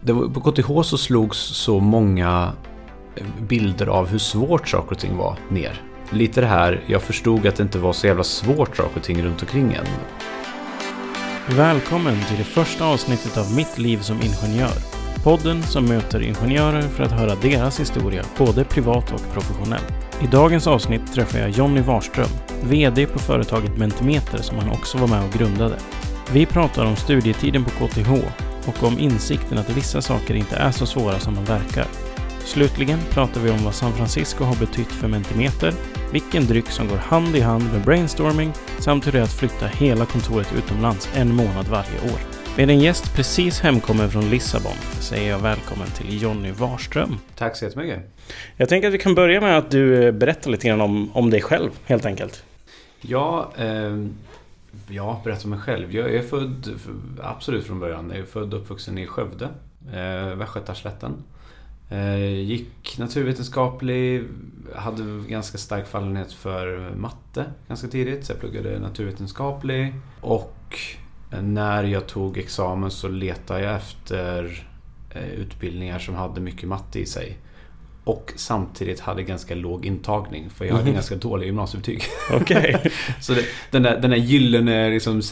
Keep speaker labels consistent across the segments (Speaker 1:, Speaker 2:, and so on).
Speaker 1: det var, på KTH så slogs så många bilder av hur svårt saker och ting var ner. Lite det här, jag förstod att det inte var så jävla svårt saker och ting runt omkring en.
Speaker 2: Välkommen till det första avsnittet av Mitt liv som ingenjör. Podden som möter ingenjörer för att höra deras historia, både privat och professionellt. I dagens avsnitt träffar jag Jonny Warström, VD på företaget Mentimeter som han också var med och grundade. Vi pratar om studietiden på KTH och om insikten att vissa saker inte är så svåra som de verkar. Slutligen pratar vi om vad San Francisco har betytt för Mentimeter, vilken dryck som går hand i hand med brainstorming samt hur det är att flytta hela kontoret utomlands en månad varje år. Med en gäst precis hemkommen från Lissabon säger jag välkommen till Jonny Warström.
Speaker 1: Tack så jättemycket.
Speaker 2: Jag tänker att vi kan börja med att du eh, berättar lite grann om, om dig själv helt enkelt.
Speaker 1: Ja, eh, ja, berätta om mig själv. Jag är född, absolut från början, jag är född och uppvuxen i Skövde, eh, Västgötaslätten. Eh, gick naturvetenskaplig, hade ganska stark fallenhet för matte ganska tidigt, så jag pluggade naturvetenskaplig. Och när jag tog examen så letade jag efter eh, utbildningar som hade mycket matte i sig. Och samtidigt hade ganska låg intagning för jag hade mm. ganska dåliga gymnasiebetyg.
Speaker 2: Okay.
Speaker 1: så det, den, där, den där gyllene liksom,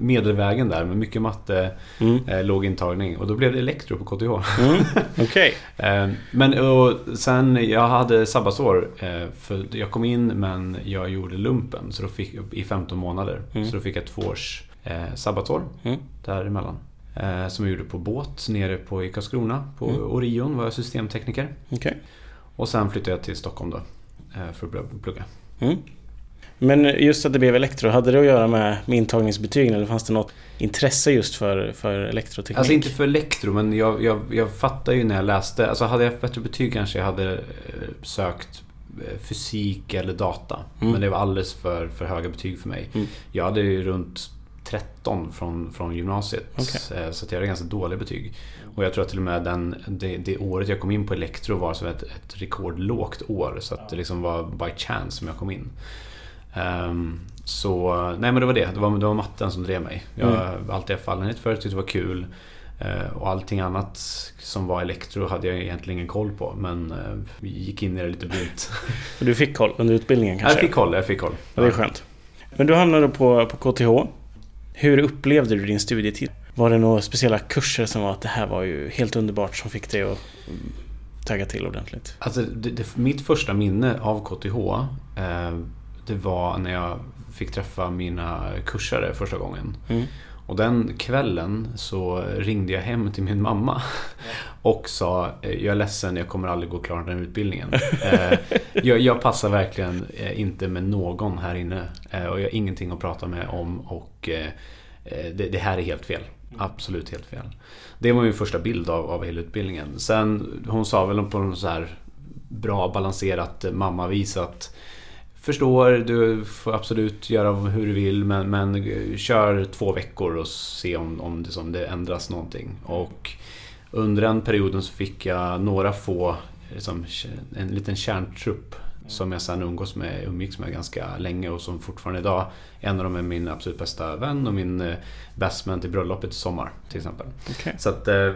Speaker 1: medelvägen där med mycket matte, mm. eh, låg intagning. Och då blev det elektro på KTH.
Speaker 2: Mm.
Speaker 1: Okay. eh, men och sen, jag hade sabbatsår. Eh, för jag kom in men jag gjorde lumpen så då fick, i 15 månader. Mm. Så då fick jag två års eh, sabbatsår mm. däremellan. Eh, som jag gjorde på båt nere på i Karlskrona. På mm. Orion var jag systemtekniker.
Speaker 2: Okay.
Speaker 1: Och sen flyttade jag till Stockholm då. Eh, för att plugga.
Speaker 2: Mm. Men just att det blev elektro, hade det att göra med, med intagningsbetygen eller fanns det något intresse just för, för elektroteknik?
Speaker 1: Alltså inte för elektro men jag, jag, jag fattar ju när jag läste. Alltså hade jag haft bättre betyg kanske jag hade eh, sökt fysik eller data. Mm. Men det var alldeles för, för höga betyg för mig. Mm. Jag hade ju runt 13 från, från gymnasiet. Okay. Eh, så jag hade ganska dåliga betyg. Och jag tror att till och med den, det, det året jag kom in på elektro var som ett, ett rekordlågt år. Så det liksom var by chance som jag kom in. Um, så nej men det var det. Det var, det var matten som drev mig. Jag har mm. alltid haft fallenhet för det, tyckte det var kul. Uh, och allting annat som var elektro hade jag egentligen ingen koll på. Men uh, vi gick in i det lite blint.
Speaker 2: du fick koll under utbildningen kanske?
Speaker 1: Jag fick koll, jag fick koll.
Speaker 2: Ja, det är skönt. Men du hamnade på, på KTH. Hur upplevde du din studietid? Var det några speciella kurser som var att det här var ju helt underbart som fick dig att tagga till ordentligt?
Speaker 1: Alltså, det, det, mitt första minne av KTH eh, Det var när jag fick träffa mina kursare första gången. Mm. Och den kvällen så ringde jag hem till min mamma och sa Jag är ledsen, jag kommer aldrig gå klart den här utbildningen. Eh, jag, jag, passar verkligen eh, inte med någon här inne eh, och jag har ingenting att prata med om och det, det här är helt fel. Absolut helt fel. Det var min första bild av, av hela utbildningen. Sen, hon sa väl på något så här bra balanserat mammavis att Förstår, du får absolut göra hur du vill men, men kör två veckor och se om, om, det, om det ändras någonting. Och under den perioden så fick jag några få, liksom, en liten kärntrupp som jag sen umgås med, umgicks med ganska länge och som fortfarande idag, en av dem är min absolut bästa vän och min eh, bestman till bröllopet i sommar till exempel.
Speaker 2: Okay.
Speaker 1: Så att eh,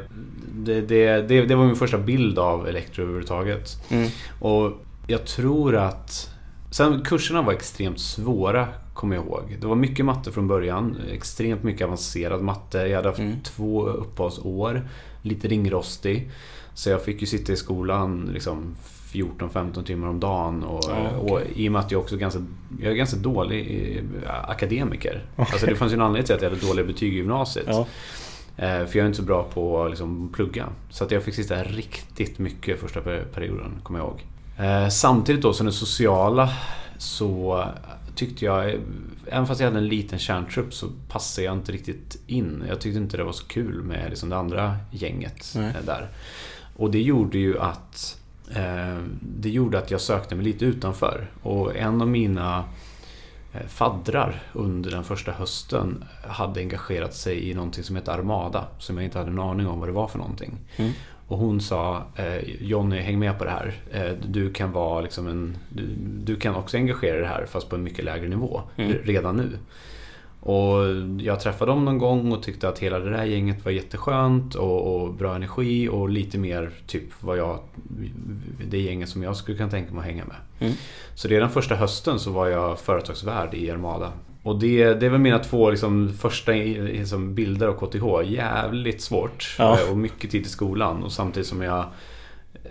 Speaker 1: det, det, det, det, var min första bild av elektro överhuvudtaget. Mm. Och jag tror att Sen kurserna var extremt svåra, kommer jag ihåg. Det var mycket matte från början. Extremt mycket avancerad matte. Jag hade haft mm. två uppehållsår. Lite ringrostig. Så jag fick ju sitta i skolan liksom 14-15 timmar om dagen. Och, ja, okay. och, I och med att jag också är ganska, jag är ganska dålig eh, akademiker. Okay. Alltså det fanns ju en anledning till att jag hade dåliga betyg i gymnasiet. Ja. Eh, för jag är inte så bra på att liksom, plugga. Så att jag fick sitta riktigt mycket första perioden, kommer jag ihåg. Eh, samtidigt då som det sociala så tyckte jag, även fast jag hade en liten kärntrupp så passade jag inte riktigt in. Jag tyckte inte det var så kul med liksom det andra gänget Nej. där. Och det gjorde ju att eh, det gjorde att jag sökte mig lite utanför. Och en av mina eh, faddrar under den första hösten hade engagerat sig i någonting som heter Armada. Som jag inte hade en aning om vad det var för någonting. Mm. Och hon sa eh, Jonny, häng med på det här. Eh, du kan vara liksom en... Du, du, kan också engagera dig här fast på en mycket lägre nivå mm. redan nu. Och jag träffade dem någon gång och tyckte att hela det där gänget var jätteskönt och, och bra energi och lite mer typ vad jag, det gänget som jag skulle kunna tänka mig att hänga med.
Speaker 2: Mm.
Speaker 1: Så redan första hösten så var jag företagsvärd i Armada. Och det, det är väl mina två liksom, första liksom, bilder av KTH. Jävligt svårt
Speaker 2: Ja.
Speaker 1: och mycket tid i skolan. Och samtidigt som jag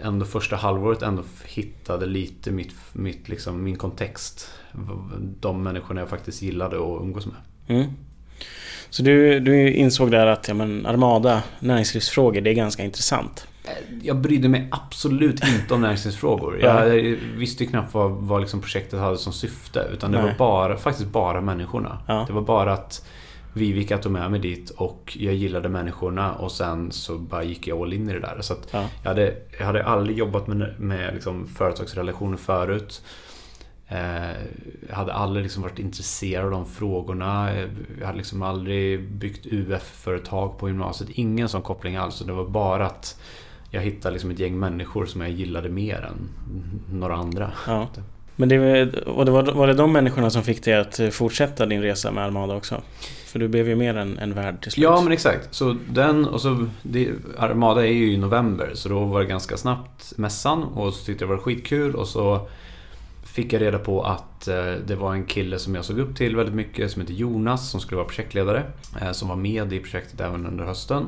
Speaker 1: ändå första halvåret ändå hittade lite mitt, mitt, liksom, min kontext. De människorna jag faktiskt gillade att umgås med.
Speaker 2: Mm. Så du, du insåg där att ja, men Armada, näringslivsfrågor, det är ganska intressant.
Speaker 1: Jag brydde mig absolut inte om näringslivsfrågor. Jag visste ju knappt vad, vad liksom projektet hade som syfte. Utan det
Speaker 2: Nej.
Speaker 1: var bara, faktiskt bara människorna.
Speaker 2: Ja.
Speaker 1: Det var bara att Vivica tog med mig dit och jag gillade människorna och sen så bara gick jag all in i det där. Så
Speaker 2: Ja.
Speaker 1: jag, hade, jag hade aldrig jobbat med, med liksom företagsrelationer förut. Eh, Jag hade aldrig liksom varit intresserad av de frågorna. Eh, Jag hade liksom aldrig byggt UF-företag på gymnasiet. Ingen sån koppling alls. Det var bara att jag hittade liksom ett gäng människor som jag gillade mer än några andra.
Speaker 2: Ja. Men det, och det var, var det de människorna som fick dig att fortsätta din resa med Armada också? För du blev ju mer än en värd till slut.
Speaker 1: Ja men exakt. Så den och så det, Armada är ju i november så då var det ganska snabbt mässan och så tyckte jag det var skitkul och så fick jag reda på att eh, det var en kille som jag såg upp till väldigt mycket som heter Jonas som skulle vara projektledare. eh, Som var med i projektet även under hösten.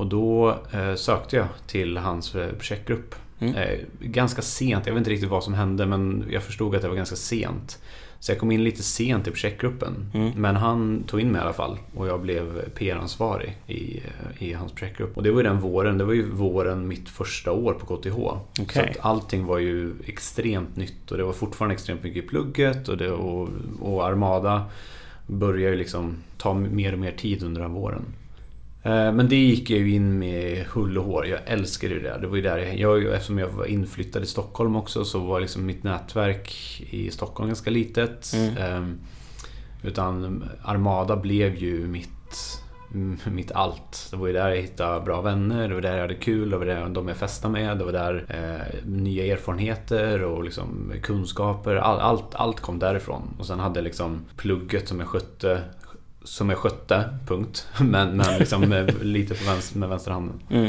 Speaker 1: Och då eh, sökte jag till hans eh, projektgrupp.
Speaker 2: Mm.
Speaker 1: Eh, ganska sent, jag vet inte riktigt vad som hände men jag förstod att det var ganska sent. Så jag kom in lite sent i projektgruppen.
Speaker 2: Mm.
Speaker 1: Men han tog in mig i alla fall och jag blev PR-ansvarig i, i hans projektgrupp. Och det var ju den våren, det var ju våren mitt första år på KTH. Så
Speaker 2: Okej.
Speaker 1: att allting var ju extremt nytt och det var fortfarande extremt mycket i plugget och, det, och, och Armada började ju liksom ta mer och mer tid under den våren. Eh, Men det gick jag ju in med hull och hår. Jag älskade det där. Det var ju där jag, jag, eftersom jag var inflyttad i Stockholm också så var liksom mitt nätverk i Stockholm ganska litet.
Speaker 2: Mm.
Speaker 1: Eh, Utan Armada blev ju mitt, mitt allt. Det var ju där jag hittade bra vänner, det var där jag hade kul, det var där de jag festade med, det var där eh, nya erfarenheter och liksom kunskaper, all, allt, allt kom därifrån. Och sen hade jag liksom plugget som jag skötte som jag skötte, punkt. Men, men liksom med, lite på vänster, med vänsterhanden.
Speaker 2: Mm.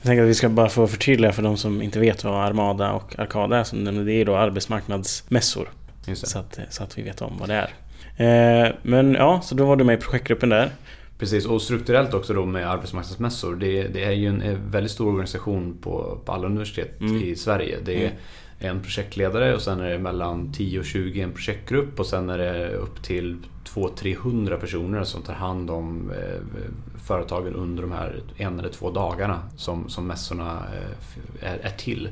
Speaker 2: Jag tänker att vi ska bara få förtydliga för de som inte vet vad Armada och Arkada är. Som nämnde, det är då arbetsmarknadsmässor.
Speaker 1: Just det.
Speaker 2: Så att, så att vi vet om vad det är. Eh, men ja, så då var du med i projektgruppen där.
Speaker 1: Precis, och strukturellt också då med arbetsmarknadsmässor. Det, det är ju en väldigt stor organisation på, på alla universitet
Speaker 2: Mm.
Speaker 1: i Sverige. Det är
Speaker 2: Mm.
Speaker 1: En projektledare och sen är det mellan 10 och 20 en projektgrupp och sen är det upp till 200-300 personer som tar hand om eh, företagen under de här en eller två dagarna som, som mässorna eh, är, är till.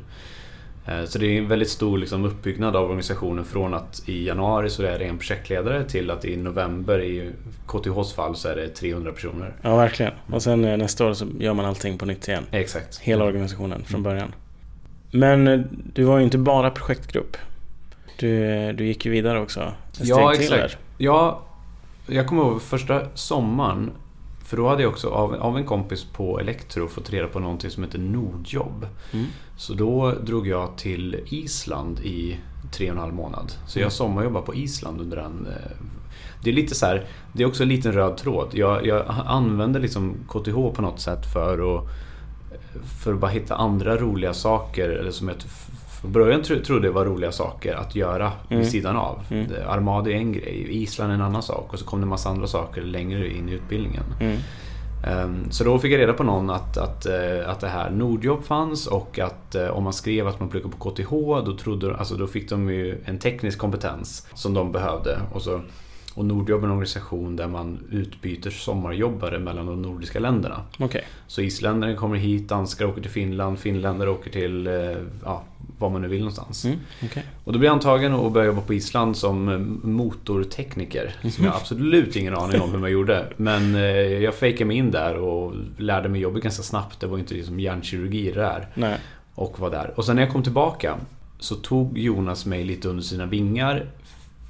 Speaker 1: Eh, Så det är en väldigt stor liksom, uppbyggnad av organisationen från att i januari så är det en projektledare till att i november i KTHs fall så är det 300 personer.
Speaker 2: Ja, verkligen. Och sen nästa år så gör man allting på nytt igen.
Speaker 1: Exakt.
Speaker 2: Hela organisationen från början. Men eh, du var ju inte bara projektgrupp. Du, eh, du gick ju vidare också. Ett
Speaker 1: Ja, exakt. Ja, jag kommer ihåg första sommaren. För då hade jag också av, av en kompis på Elektro fått reda på någonting som heter Nordjobb.
Speaker 2: Mm.
Speaker 1: Så då drog jag till Island i tre och en halv månad. Så jag
Speaker 2: Mm.
Speaker 1: sommarjobbade på Island under den... eh, Det är lite så här, det är också en liten röd tråd. Jag, jag använder liksom KTH på något sätt för att för att bara hitta andra roliga saker. Eller som jag från början tro- trodde var roliga saker att göra
Speaker 2: Mm.
Speaker 1: vid sidan av.
Speaker 2: Mm.
Speaker 1: Det- Armada är en grej, Island är en annan sak. Och så kom det en massa andra saker längre in i utbildningen.
Speaker 2: Mm.
Speaker 1: Ehm, Så då fick jag reda på någon att, att, eh, att det här Nordjobb fanns och att eh, om man skrev att man pluggade på KTH då, trodde, alltså då fick de ju en teknisk kompetens som de behövde. Och, så, och Nordjobb är en organisation där man utbyter sommarjobbare mellan de nordiska länderna.
Speaker 2: Okej.
Speaker 1: Så isländare kommer hit, danskar åker till Finland, finländare åker till eh, ja, var man nu vill någonstans.
Speaker 2: Mm. okej.
Speaker 1: Och då blev jag antagen och började jobba på Island som eh, motortekniker. Som jag absolut ingen aning om hur man gjorde. Men eh, jag fejkade mig in där och lärde mig jobbet ganska snabbt. Det var inte liksom hjärnkirurgi det där.
Speaker 2: Nej.
Speaker 1: Och var där. Och sen när jag kom tillbaka så tog Jonas mig lite under sina vingar.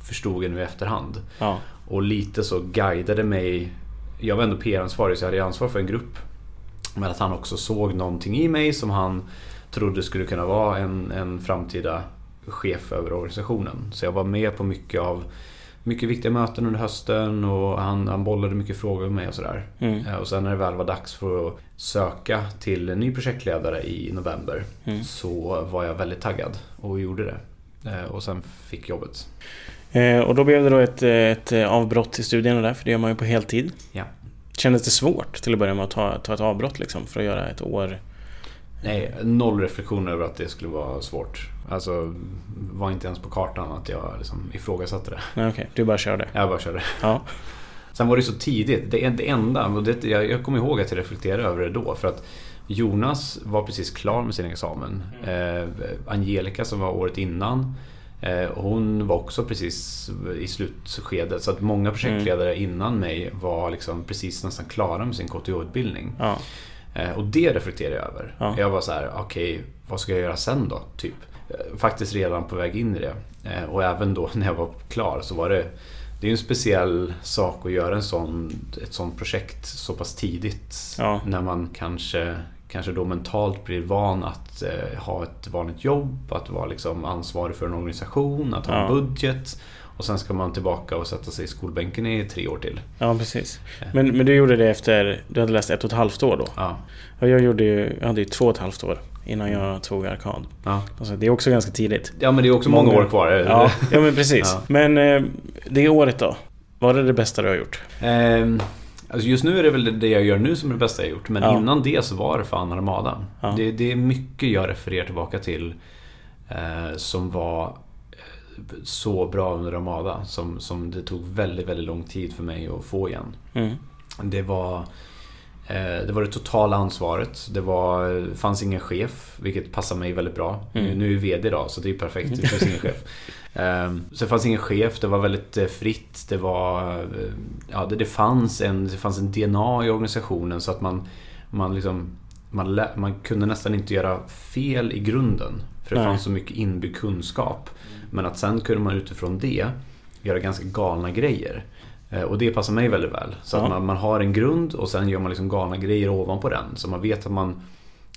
Speaker 1: Förstod jag nu i efterhand.
Speaker 2: Ja.
Speaker 1: Och lite så guidade mig. Jag var ändå PR-ansvarig så jag hade ansvar för en grupp. Men att han också såg någonting i mig som han trodde skulle kunna vara en, en framtida chef över organisationen. Så jag var med på mycket av mycket viktiga möten under hösten och han, han bollade mycket frågor med mig och sådär.
Speaker 2: Mm.
Speaker 1: Eh, Och sen när det väl var dags för att söka till en ny projektledare i november
Speaker 2: Mm.
Speaker 1: så var jag väldigt taggad och gjorde det. Eh, Och sen fick jobbet.
Speaker 2: Eh, och då blev det då ett, eh, ett eh, avbrott i studierna där, för det gör man ju på heltid.
Speaker 1: Ja.
Speaker 2: Kändes det svårt till att börja med att ta, ta ett avbrott liksom, för att göra ett år?
Speaker 1: Nej, noll reflektion över att det skulle vara svårt. Alltså, var inte ens på kartan att jag liksom ifrågasatte det.
Speaker 2: Nej, okej, du bara körde.
Speaker 1: Jag bara körde.
Speaker 2: Ja.
Speaker 1: Sen var det så tidigt. Det, det enda, och det, jag, jag kommer ihåg att jag reflekterade över det då. För att Jonas var precis klar med sin examen. Eh, Angelica som var året innan. Eh, hon var också precis i slutskedet. Så att många projektledare innan mig var liksom precis nästan klara med sin KTH-utbildning.
Speaker 2: Ja.
Speaker 1: Eh, och det reflekterade jag över.
Speaker 2: Ja.
Speaker 1: Jag var så här, okej, vad ska jag göra sen då? Typ. Eh, Faktiskt redan på väg in i det. Och även då när jag var klar så var det det är ju en speciell sak att göra en sån, ett sånt projekt så pass tidigt.
Speaker 2: Ja.
Speaker 1: När man kanske, kanske då mentalt blir van att eh, ha ett vanligt jobb, att vara liksom ansvarig för en organisation, att ha
Speaker 2: Ja.
Speaker 1: en budget. Och sen ska man tillbaka och sätta sig i skolbänken i tre år till.
Speaker 2: ja, precis. Men, men du gjorde det efter, du hade läst ett och ett halvt år då?
Speaker 1: Ja.
Speaker 2: Ja, jag, gjorde ju, jag hade ju två och ett halvt år innan jag tog arkad.
Speaker 1: Ja.
Speaker 2: Alltså, det är också ganska tidigt.
Speaker 1: ja, men det är också många, år kvar.
Speaker 2: Ja, ja men precis.
Speaker 1: Ja.
Speaker 2: Men eh, det året då? Var det det bästa du har gjort?
Speaker 1: Ehm, alltså just nu är det väl det jag gör nu som är det bästa jag gjort. Men
Speaker 2: Ja.
Speaker 1: innan det så var det fan Armada.
Speaker 2: Ja.
Speaker 1: Det, det är mycket jag refererar tillbaka till eh, som var eh, så bra under Armada. Som, som det tog väldigt, väldigt lång tid för mig att få igen.
Speaker 2: Mm.
Speaker 1: Det var eh, det var det totala ansvaret. Det var, fanns ingen chef, vilket passar mig väldigt bra.
Speaker 2: Mm.
Speaker 1: Nu, nu är jag VD idag, så det är perfekt. Det finns ingen chef. Ehm, Så det fanns ingen chef, det var väldigt eh, fritt. Det, var, eh, ja, det, det, fanns en, det fanns en DNA i organisationen så att man, man, liksom, man, lä, man kunde nästan inte göra fel i grunden. För det
Speaker 2: Nej.
Speaker 1: fanns så mycket inbyggd kunskap. Men att sen kunde man utifrån det göra ganska galna grejer. Eh, Och det passar mig väldigt väl. Så
Speaker 2: Ja.
Speaker 1: att man, man har en grund och sen gör man liksom galna grejer ovanpå den. Så man vet att man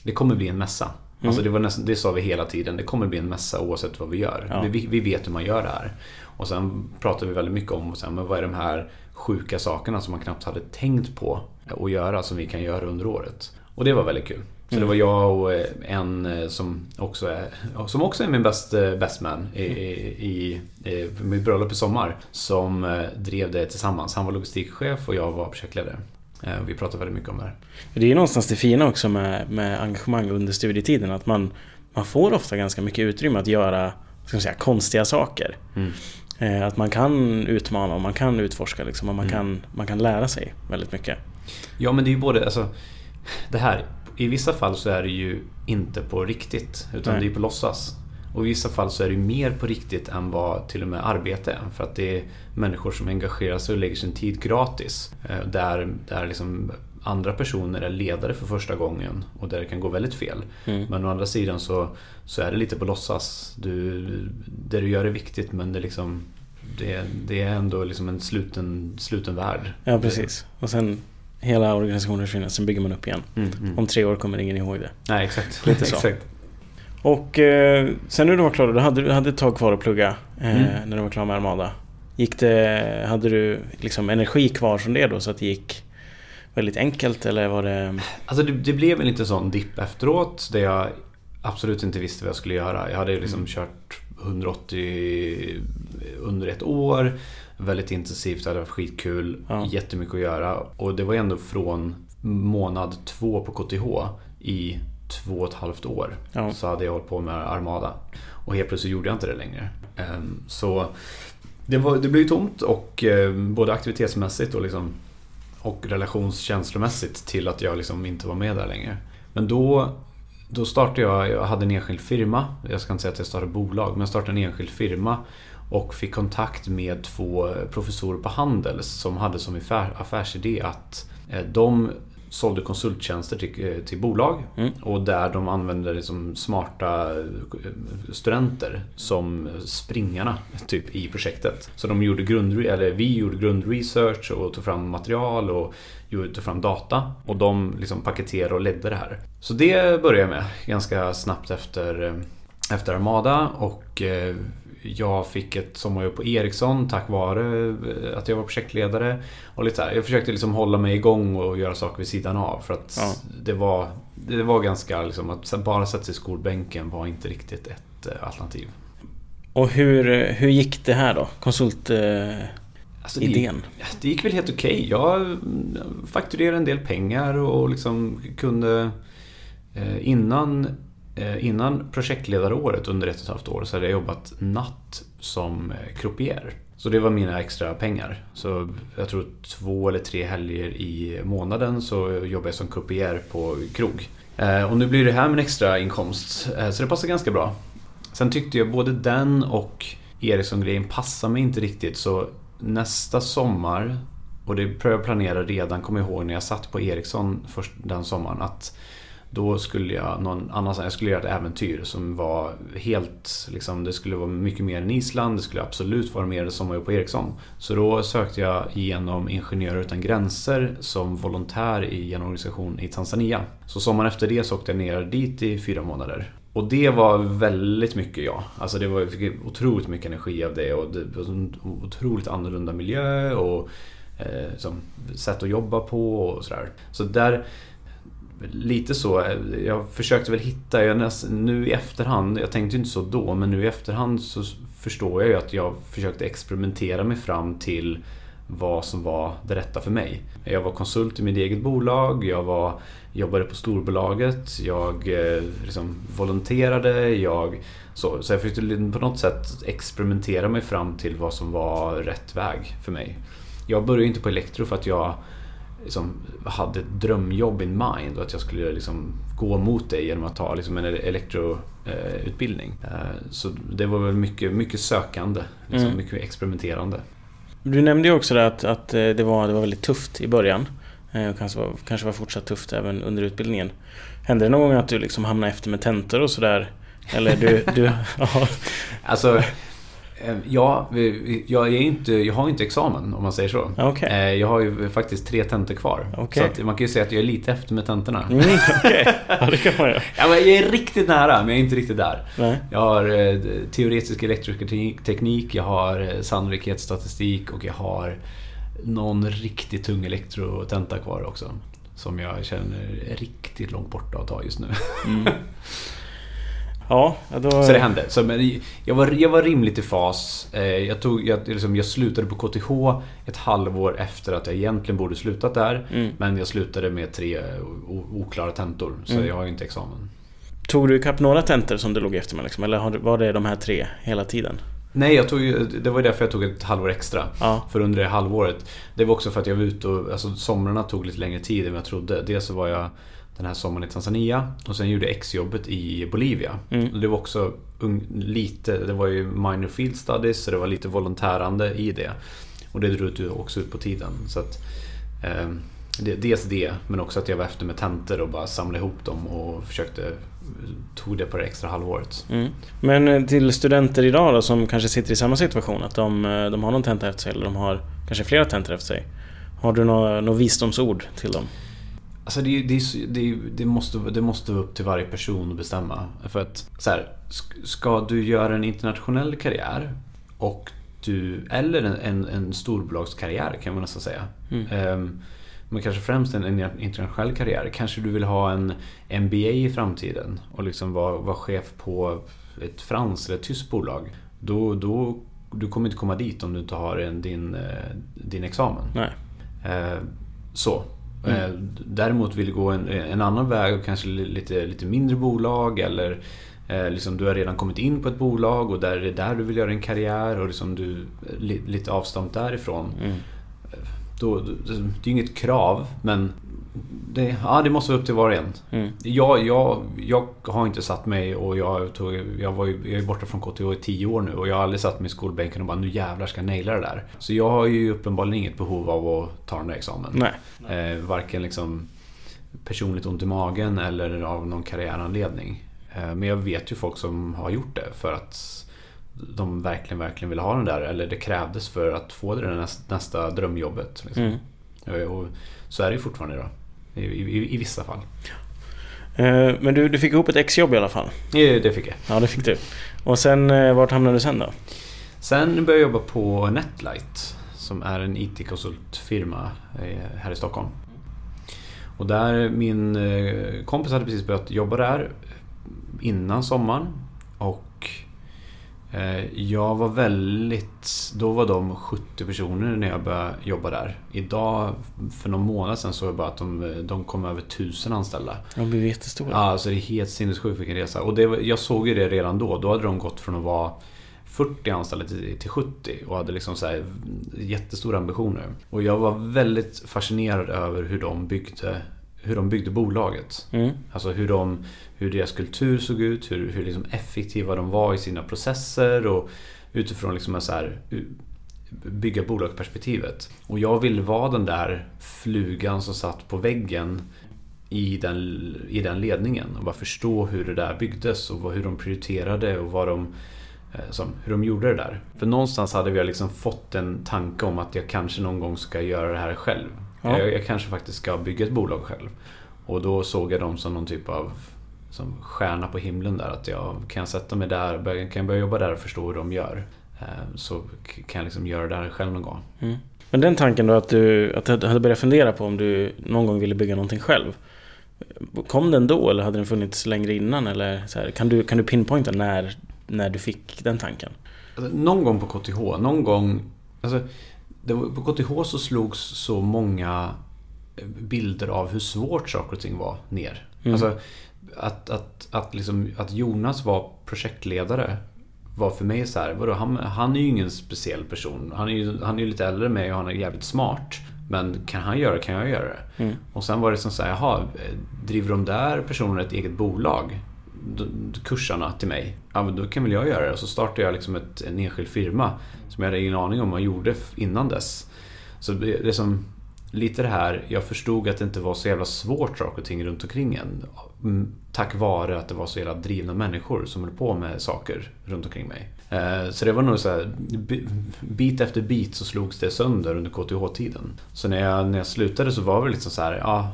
Speaker 1: det kommer bli en mässa.
Speaker 2: Mm.
Speaker 1: Alltså det, var nästan, det sa vi hela tiden. Det kommer bli en mässa oavsett vad vi gör.
Speaker 2: Ja.
Speaker 1: Vi, vi vet hur man gör det här. Och sen pratar vi väldigt mycket om och sen, men vad är de här sjuka sakerna som man knappt hade tänkt på att göra som vi kan göra under året. Och det var väldigt kul. Så
Speaker 2: Mm.
Speaker 1: det var jag och eh, en eh, som också är, som också är min best, eh, best man i, i, i, i mitt bröllop i sommar. Som drev det tillsammans. Han var logistikchef och jag var projektledare. Eh, Vi pratade väldigt mycket om det här.
Speaker 2: Det är ju någonstans det fina också med, med engagemang under studietiden. Att man, man får ofta ganska mycket utrymme att göra ska man säga, konstiga saker.
Speaker 1: Mm.
Speaker 2: Eh, att man kan utmana och man kan utforska liksom, och man,
Speaker 1: Mm.
Speaker 2: kan, man kan lära sig väldigt mycket.
Speaker 1: Ja men det är ju både, alltså Det här, i vissa fall så är det ju inte på riktigt utan
Speaker 2: Nej.
Speaker 1: det är på låtsas. Och i vissa fall så är det mer på riktigt än vad till och med arbete är. För att det är människor som engagerar sig och lägger sin tid gratis. Eh, Där, där liksom andra personer är ledare för första gången och där det kan gå väldigt fel.
Speaker 2: Mm.
Speaker 1: Men å andra sidan så, så är det lite på låtsas. Du, det du gör är viktigt men det, liksom, det, det är ändå liksom en sluten, sluten värld.
Speaker 2: Ja, precis. Och sen hela organisationen försvinner, sen bygger man upp igen.
Speaker 1: Mm, mm.
Speaker 2: Om tre år kommer ingen ihåg det.
Speaker 1: Nej, exakt.
Speaker 2: Lite så.
Speaker 1: exakt.
Speaker 2: Och eh, sen när du var klar, du hade, du hade ett tag kvar att plugga eh,
Speaker 1: Mm.
Speaker 2: när du var klar med Armada. Gick det, hade du liksom energi kvar från det då så att det gick väldigt enkelt eller var det...
Speaker 1: Alltså det, det blev en liten sån dipp efteråt där jag absolut inte visste vad jag skulle göra. Jag hade liksom
Speaker 2: Mm.
Speaker 1: kört 180 under ett år. Väldigt intensivt, det hade varit skitkul.
Speaker 2: Ja.
Speaker 1: Jättemycket att göra. Och det var ändå från månad två på KTH i två och ett halvt år.
Speaker 2: Ja.
Speaker 1: Så hade jag hållit på med Armada. Och helt plötsligt gjorde jag inte det längre. Ehm, Så det, var, det blev ju tomt och eh, både aktivitetsmässigt och liksom och relationskänslomässigt till att jag liksom inte var med där längre. Men då, då startade jag, jag hade en enskild firma. Jag ska inte säga att jag startade bolag, men jag startade en enskild firma. Och fick kontakt med två professorer på Handels som hade som affär, affärsidé att eh, de sålde konsulttjänster till, eh, till bolag.
Speaker 2: Mm.
Speaker 1: Och där de använde liksom smarta eh, studenter som springarna typ, i projektet. Så de gjorde grund, eller vi gjorde grundresearch och tog fram material och tog fram data. Och de liksom paketerade och ledde det här. Så det började jag med ganska snabbt efter, eh, efter Armada. Och jag fick ett sommarjobb på Ericsson tack vare eh, att jag var projektledare. Och lite här, jag försökte liksom hålla mig igång och göra saker vid sidan av. För att
Speaker 2: Ja.
Speaker 1: det, var, det var ganska liksom att bara sätta sig i skolbänken var inte riktigt ett eh, alternativ.
Speaker 2: Och hur, hur gick det här då? Konsultidén? Eh,
Speaker 1: Alltså, det, det gick väl helt okej. Jag mm, fakturerade en del pengar och liksom kunde... Eh, innan, eh, Eh, innan projektledaråret under ett och ett halvt år så hade jag jobbat natt som eh, croupier. Så det var mina extra pengar. Så jag tror två eller tre helger i månaden så jobbade jag som croupier på krog. Eh, och nu blir det här min extra inkomst. Så det passar ganska bra. Sen tyckte jag både den och Ericsson-grejen passade mig inte riktigt så nästa sommar, och det började jag planera redan, kommer jag ihåg när jag satt på Ericsson först den sommaren, att då skulle jag någon annanstans, jag skulle göra ett äventyr som var helt, liksom, det skulle vara mycket mer än Island, det skulle absolut vara mer som sommarjobb på Ericsson. Så då sökte jag igenom Ingenjörer Utan Gränser som volontär i en organisation i Tanzania. Så sommaren efter det så åkte jag ner dit i fyra månader. Och det var väldigt mycket jag. Alltså det var, jag fick otroligt mycket energi av det och det var en otroligt annorlunda miljö och eh, som, sätt att jobba på och sådär. Så där, lite så, jag försökte väl hitta, jag näst, nu i efterhand, jag tänkte inte så då, men nu i efterhand så förstår jag ju att jag försökte experimentera mig fram till vad som var det rätta för mig. Jag var konsult i mitt eget bolag, jag var, jobbade på storbolaget, jag eh, liksom volonterade, jag... Så, så jag försökte på något sätt experimentera mig fram till vad som var rätt väg för mig. Jag började inte på elektro för att jag liksom hade ett drömjobb in mind och att jag skulle liksom gå mot det genom att ta liksom en elektroutbildning. Så det var väl mycket, mycket sökande, liksom
Speaker 2: Mm.
Speaker 1: mycket experimenterande.
Speaker 2: Du nämnde ju också att, att eh, det, var, det var väldigt tufft i början. Eh, Och kanske var, kanske var fortsatt tufft även under utbildningen. Hände det någon gång att du liksom hamnade efter med tentor och sådär? Eller du... du ja.
Speaker 1: Alltså, eh, ja, vi- jag, är inte, jag har inte examen om man säger så.
Speaker 2: Okej.
Speaker 1: Eh, Jag har ju faktiskt tre tentor kvar.
Speaker 2: Okej.
Speaker 1: Så man kan ju säga att jag är lite efter med tentorna.
Speaker 2: Mm, Okej, ja det kan man göra.
Speaker 1: Ja, jag är riktigt nära, men jag är inte riktigt där.
Speaker 2: Nej.
Speaker 1: Jag har eh, teoretisk elektroteknik, jag har eh, sannolikhetsstatistik och jag har någon riktigt tung elektrotenta kvar också. Som jag känner är riktigt långt borta att ta just nu.
Speaker 2: Mm. Ja, då...
Speaker 1: Så det hände. Så, men jag, var, jag var rimligt i fas. Eh, Jag, tog, jag, liksom, jag slutade på KTH ett halvår efter att jag egentligen borde slutat där.
Speaker 2: Mm.
Speaker 1: Men jag slutade med tre oklara tentor. Så
Speaker 2: Mm.
Speaker 1: jag har ju inte examen.
Speaker 2: Tog du ikapp några tentor som du låg efter med liksom? Eller var det de här tre hela tiden?
Speaker 1: Nej, jag tog det var ju därför jag tog ett halvår extra.
Speaker 2: Ja.
Speaker 1: För under det halvåret. Det var också för att jag var ute och, alltså somrarna tog lite längre tid än jag trodde. Dels så var jag den här sommaren i Tanzania och sen gjorde exjobbet i Bolivia.
Speaker 2: Mm.
Speaker 1: Det var också lite, det var ju minor field studies så det var lite volontärande i det. Och det drog också ut på tiden. Så att, eh, det, dels det, men också att jag var efter med tentor och bara samlade ihop dem och försökte, tog det på det extra halvåret.
Speaker 2: Mm. Men eh, till studenter idag då som kanske sitter i samma situation att de, eh, de har någon tenta efter sig eller de har kanske flera tentor efter sig. Har du några, några visdomsord till dem?
Speaker 1: Alltså det, det, det, det, måste, det måste vara upp till varje person att bestämma. För att så här, sk- ska du göra en internationell karriär och du, eller en, en, en storbolagskarriär kan man nästan säga.
Speaker 2: Mm.
Speaker 1: Ehm, men kanske främst en, en internationell karriär. Kanske du vill ha en MBA i framtiden och liksom vara, vara chef på ett franskt eller ett tyskt bolag. Då, då, du kommer inte komma dit om du inte har en, din, eh, din examen.
Speaker 2: Nej.
Speaker 1: Eh, Så.
Speaker 2: Mm.
Speaker 1: Eh, Däremot vill du gå en, en annan väg och kanske li- lite, lite mindre bolag eller eh, liksom du har redan kommit in på ett bolag och där är det där du vill göra en karriär och liksom du li, lite avstånd därifrån.
Speaker 2: Mm.
Speaker 1: Då, då, det är inget krav men det, ja, det måste vara upp till var och en.
Speaker 2: Mm.
Speaker 1: Jag, jag, jag har inte satt mig och jag, tog, jag, var ju, jag är borta från KTH i tio år nu och jag har aldrig satt mig i skolbänken och bara nu jävlar ska jag naila det där. Så jag har ju uppenbarligen inget behov av att ta den där examen.
Speaker 2: Nej.
Speaker 1: Eh, varken liksom personligt ont i magen eller av någon karriäranledning. Eh, men jag vet ju folk som har gjort det för att de verkligen, verkligen vill ha den där eller det krävdes för att få det där nästa, nästa drömjobbet. Liksom.
Speaker 2: Mm.
Speaker 1: Eh, Och så är det ju fortfarande idag. I, i, I vissa fall.
Speaker 2: Eh, men du, du fick ihop ett exjobb i alla fall?
Speaker 1: Det, det fick jag.
Speaker 2: Ja, det fick du. Och sen, eh, vart hamnade du sen då?
Speaker 1: Sen började jag jobba på Netlight som är en IT-konsultfirma eh, här i Stockholm. Och där min kompis hade precis börjat jobba där innan sommaren. Och jag var väldigt... Då var de 70 personer när jag började jobba där. Idag, för någon månad sedan, såg jag bara att de, de kom över 1000 anställda.
Speaker 2: De blev jättestora.
Speaker 1: Ja, alltså det är helt sinnessjukt vilken resa. Och det, jag såg ju det redan då. Då hade de gått från att vara 40 anställda till, till 70 och hade liksom så här jättestora ambitioner. Och jag var väldigt fascinerad över hur de byggde hur de byggde bolaget.
Speaker 2: Mm.
Speaker 1: Alltså hur, de, hur deras kultur såg ut, hur, hur liksom effektiva de var i sina processer och utifrån liksom så här, bygga bolagsperspektivet. Och jag ville vara den där flugan som satt på väggen i den, i den ledningen och bara förstå hur det där byggdes och hur de prioriterade och vad de Eh, som, hur de gjorde det där. För någonstans hade vi liksom fått en tanke om att jag kanske någon gång ska göra det här själv. Ja. Jag, jag, kanske faktiskt ska bygga ett bolag själv. Och då såg jag dem som någon typ av som stjärna på himlen där. Att jag kan sätta mig där, kan jag börja jobba där och förstå hur de gör. Eh, så kan jag liksom göra det här själv någon gång.
Speaker 2: Mm. Men den tanken då att du, att du hade börjat fundera på om du någon gång ville bygga någonting själv. Kom den då eller hade den funnits längre innan? Eller så här, kan, du, kan du pinpointa när när du fick den tanken?
Speaker 1: Alltså, någon gång på KTH, någon gång... Alltså, på KTH så slogs så många bilder av hur svårt saker och ting var ner. Mm. Alltså, att, att, att, liksom, att Jonas var projektledare var för mig så här, vadå, han, han är ju ingen speciell person. Han är ju, han är ju lite äldre än mig och han är jävligt smart. Men kan han göra det kan jag göra det. Mm. Och sen var det som så här, jaha, driver de där personerna ett eget bolag? Kursarna till mig. Ja, men då kan väl jag göra det. Och så startade jag liksom ett, en enskild firma som jag hade ingen aning om vad jag gjorde innan dess. Så det, det som lite det här, jag förstod att det inte var så jävla svårt saker och ting runt omkring en. Mm, tack vare att det var så jävla drivna människor som höll på med saker runt omkring mig. Eh, så det var nog så här, bit efter bit så slogs det sönder under KTH-tiden. Så när jag, när jag slutade så var det liksom så här, ja,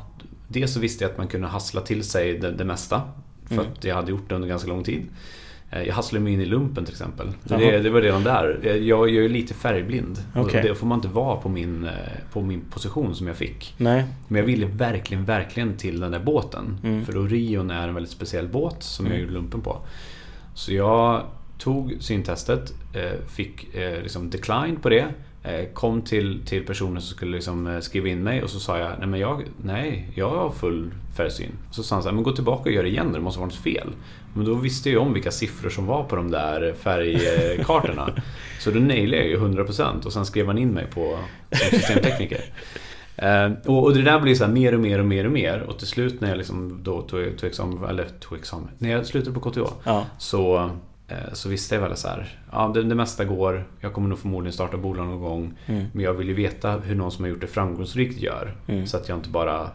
Speaker 1: dels så visste jag att man kunde hassla till sig det, det mesta. För mm. att jag hade gjort det under ganska lång tid. Eh, jag hasslade mig in i lumpen till exempel. Det, det, var redan där. Jag, jag är lite färgblind. Okay. Det får man inte vara på min, eh, på min position som jag fick.
Speaker 2: Nej.
Speaker 1: Men jag ville verkligen, verkligen till den där båten. Mm. För Orion är en väldigt speciell båt som mm. jag gjorde lumpen på. Så jag tog syntestet, eh, fick liksom decline på det. Kom till, till personen som skulle liksom skriva in mig och så sa jag nej, men jag, nej, jag har full färgsyn. Så sa han så här, men gå tillbaka och gör det igen, det måste vara något fel. Men då visste jag om vilka siffror som var på de där färgkartorna. så då nailade jag ju 100% och sen skrev han in mig på som systemtekniker. Uh, och, det där blev så mer och mer och mer och mer och till slut när jag liksom då tog, tog examen, eller tog examen, när jag slutade på KTH
Speaker 2: ja.
Speaker 1: så, så visste jag väl så här, ja det, det mesta går, jag kommer nog förmodligen starta bolag någon gång mm. men jag vill ju veta hur någon som har gjort det framgångsrikt gör mm. så att jag inte bara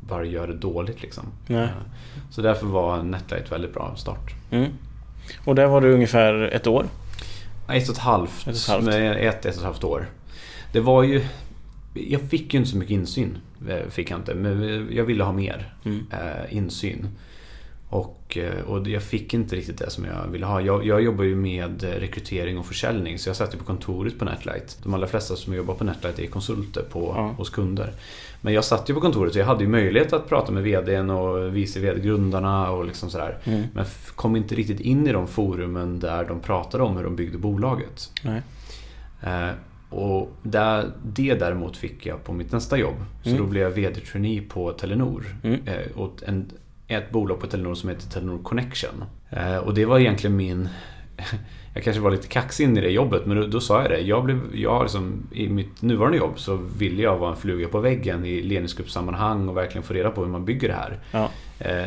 Speaker 1: bara gör det dåligt liksom.
Speaker 2: Nej.
Speaker 1: Så därför var Netlight väldigt bra start.
Speaker 2: Mm. Och där var du ungefär ett år?
Speaker 1: Ett och ett halvt. Ett, och ett, halvt. ett, ett och ett halvt år. Det var ju... Jag fick ju inte så mycket insyn. Eh, fick jag inte. Men jag ville ha mer mm. eh, insyn. Och, eh, och jag fick inte riktigt det som jag ville ha. Jag, jag jobbar ju med rekrytering och försäljning så jag satt ju på kontoret på Netlight. De allra flesta som jobbar på Netlight är konsulter på, ja. hos kunder. Men jag satt ju på kontoret och jag hade ju möjlighet att prata med VDn och vice VD-grundarna och liksom sådär. Mm. Men kom inte riktigt in i de forumen där de pratade om hur de byggde bolaget.
Speaker 2: Nej.
Speaker 1: Eh, och där, det däremot fick jag på mitt nästa jobb. Så mm. då blev jag VD-trainee på Telenor. Mm. Eh, åt en, ett bolag på Telenor som heter Telenor Connection. Eh, och det var egentligen min jag kanske var lite kaxig in i det jobbet men då, då sa jag det. Jag blev, jag liksom, I mitt nuvarande jobb så ville jag vara en fluga på väggen i ledningsgruppssammanhang och verkligen få reda på hur man bygger det här.
Speaker 2: Ja.
Speaker 1: Eh,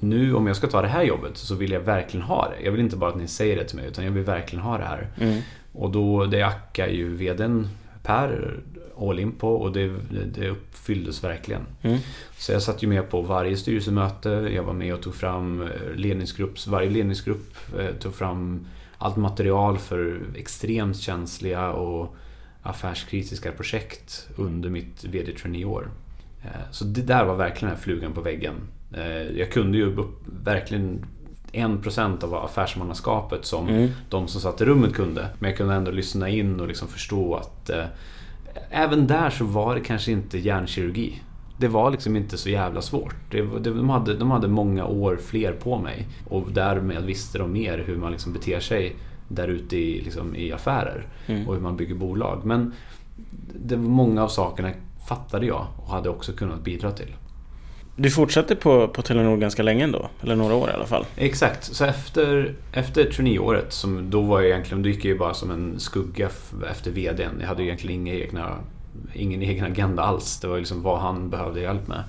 Speaker 1: nu om jag ska ta det här jobbet så vill jag verkligen ha det. Jag vill inte bara att ni säger det till mig utan jag vill verkligen ha det här.
Speaker 2: Mm.
Speaker 1: Och då, det ackar ju VDn Per all in på och det, det uppfylldes verkligen.
Speaker 2: Mm.
Speaker 1: Så jag satt ju med på varje styrelsemöte. Jag var med och tog fram eh, ledningsgrupps, varje ledningsgrupp eh, tog fram allt material för extremt känsliga och affärskritiska projekt under mitt VD traineeår. Eh, så det där var verkligen den här flugan på väggen. Jag kunde ju upp, verkligen 1% av affärsmannaskapet som
Speaker 2: Mm.
Speaker 1: de som satt i rummet kunde. Men jag kunde ändå lyssna in och liksom förstå att även där så var det kanske inte hjärnkirurgi. Det var liksom inte så jävla svårt. Det, det, de, hade, de hade många år fler på mig. Och därmed visste de mer hur man liksom beter sig där ute i, liksom, i affärer.
Speaker 2: Mm.
Speaker 1: Och hur man bygger bolag. Men det många av sakerna fattade jag och hade också kunnat bidra till.
Speaker 2: Du fortsatte på, på Telenor ganska länge ändå? Eller några år i alla fall?
Speaker 1: Exakt, så efter, efter traineeåret, som då var jag egentligen, då gick jag ju bara som en skugga efter VDn. Jag hade ju egentligen inga egna, ingen egen agenda alls. Det var ju liksom vad han behövde hjälp med.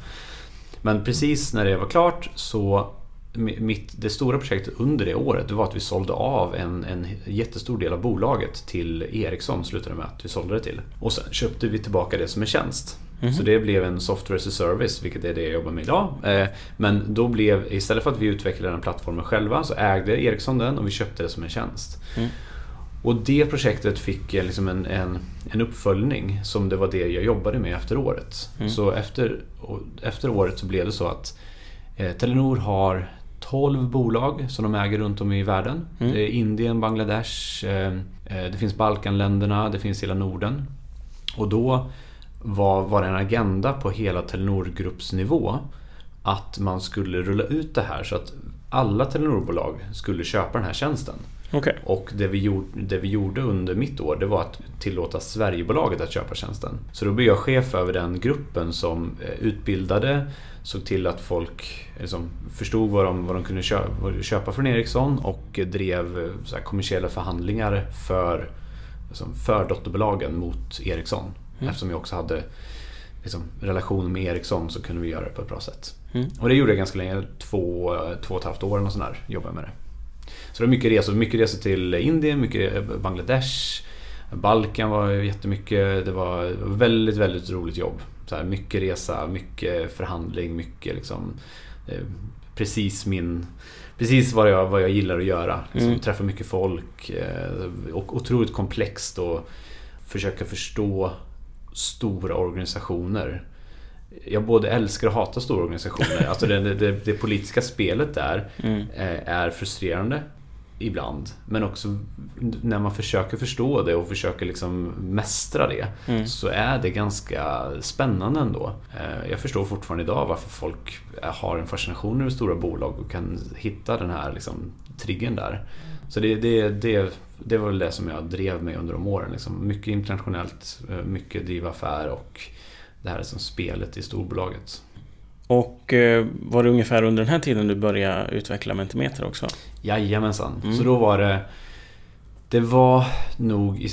Speaker 1: Men precis när det var klart så mitt, det stora projektet under det året det var att vi sålde av en, en jättestor del av bolaget till Ericsson slutade med att vi sålde det till. Och sen köpte vi tillbaka det som en tjänst.
Speaker 2: Mhm.
Speaker 1: Så det blev en software as a service, vilket är det jag jobbar med idag. Eh, Men då blev, istället för att vi utvecklade den plattformen själva så ägde Ericsson den och vi köpte det som en tjänst.
Speaker 2: Mm.
Speaker 1: Och det projektet fick eh, liksom en, en, en uppföljning som det var det jag jobbade med efter året.
Speaker 2: Mm.
Speaker 1: Så efter, efter året så blev det så att eh, Telenor har 12 bolag som de äger runt om i världen.
Speaker 2: Mm.
Speaker 1: Det är Indien, Bangladesh, eh, eh, det finns Balkanländerna, det finns hela Norden. Och då var, var en agenda på hela Telenor-gruppsnivå att man skulle rulla ut det här så att alla Telenor-bolag skulle köpa den här tjänsten.
Speaker 2: Okej.
Speaker 1: Och det vi, gjorde, det vi gjorde under mitt år det var att tillåta Sverigebolaget att köpa tjänsten. Så då blev jag chef över den gruppen som eh, utbildade, såg till att folk liksom förstod vad de, vad de kunde köpa, köpa från Ericsson och drev eh, kommersiella förhandlingar för, liksom, för dotterbolagen mot Ericsson.
Speaker 2: Mm.
Speaker 1: Eftersom jag också hade liksom, relation med Ericsson så kunde vi göra det på ett bra sätt.
Speaker 2: Mm.
Speaker 1: Och det gjorde jag ganska länge, två, två och ett halvt år eller sånt där, jobbade med det. Så det var mycket resor, mycket resor till Indien, mycket Bangladesh, Balkan var jättemycket, det var väldigt, väldigt roligt jobb. Så här, mycket resa, mycket förhandling, mycket liksom eh, Precis min Precis vad jag, vad jag gillar att göra. Liksom,
Speaker 2: Mm.
Speaker 1: Träffa mycket folk eh, och otroligt komplext och försöka förstå stora organisationer. Jag både älskar och hatar stora organisationer. Alltså det, det, det politiska spelet där
Speaker 2: Mm.
Speaker 1: är frustrerande ibland. Men också när man försöker förstå det och försöker liksom mästra det
Speaker 2: Mm.
Speaker 1: så är det ganska spännande ändå. Eh, Jag förstår fortfarande idag varför folk har en fascination över stora bolag och kan hitta den här liksom, triggern där. Så det, det, det, det var väl det som jag drev med under de åren. Liksom. Mycket internationellt, eh, mycket driva affär och det här som spelet i storbolaget.
Speaker 2: Och eh, var det ungefär under den här tiden du började utveckla Mentimeter också?
Speaker 1: Jajamensan.
Speaker 2: Mm.
Speaker 1: Så då var det... Det var nog...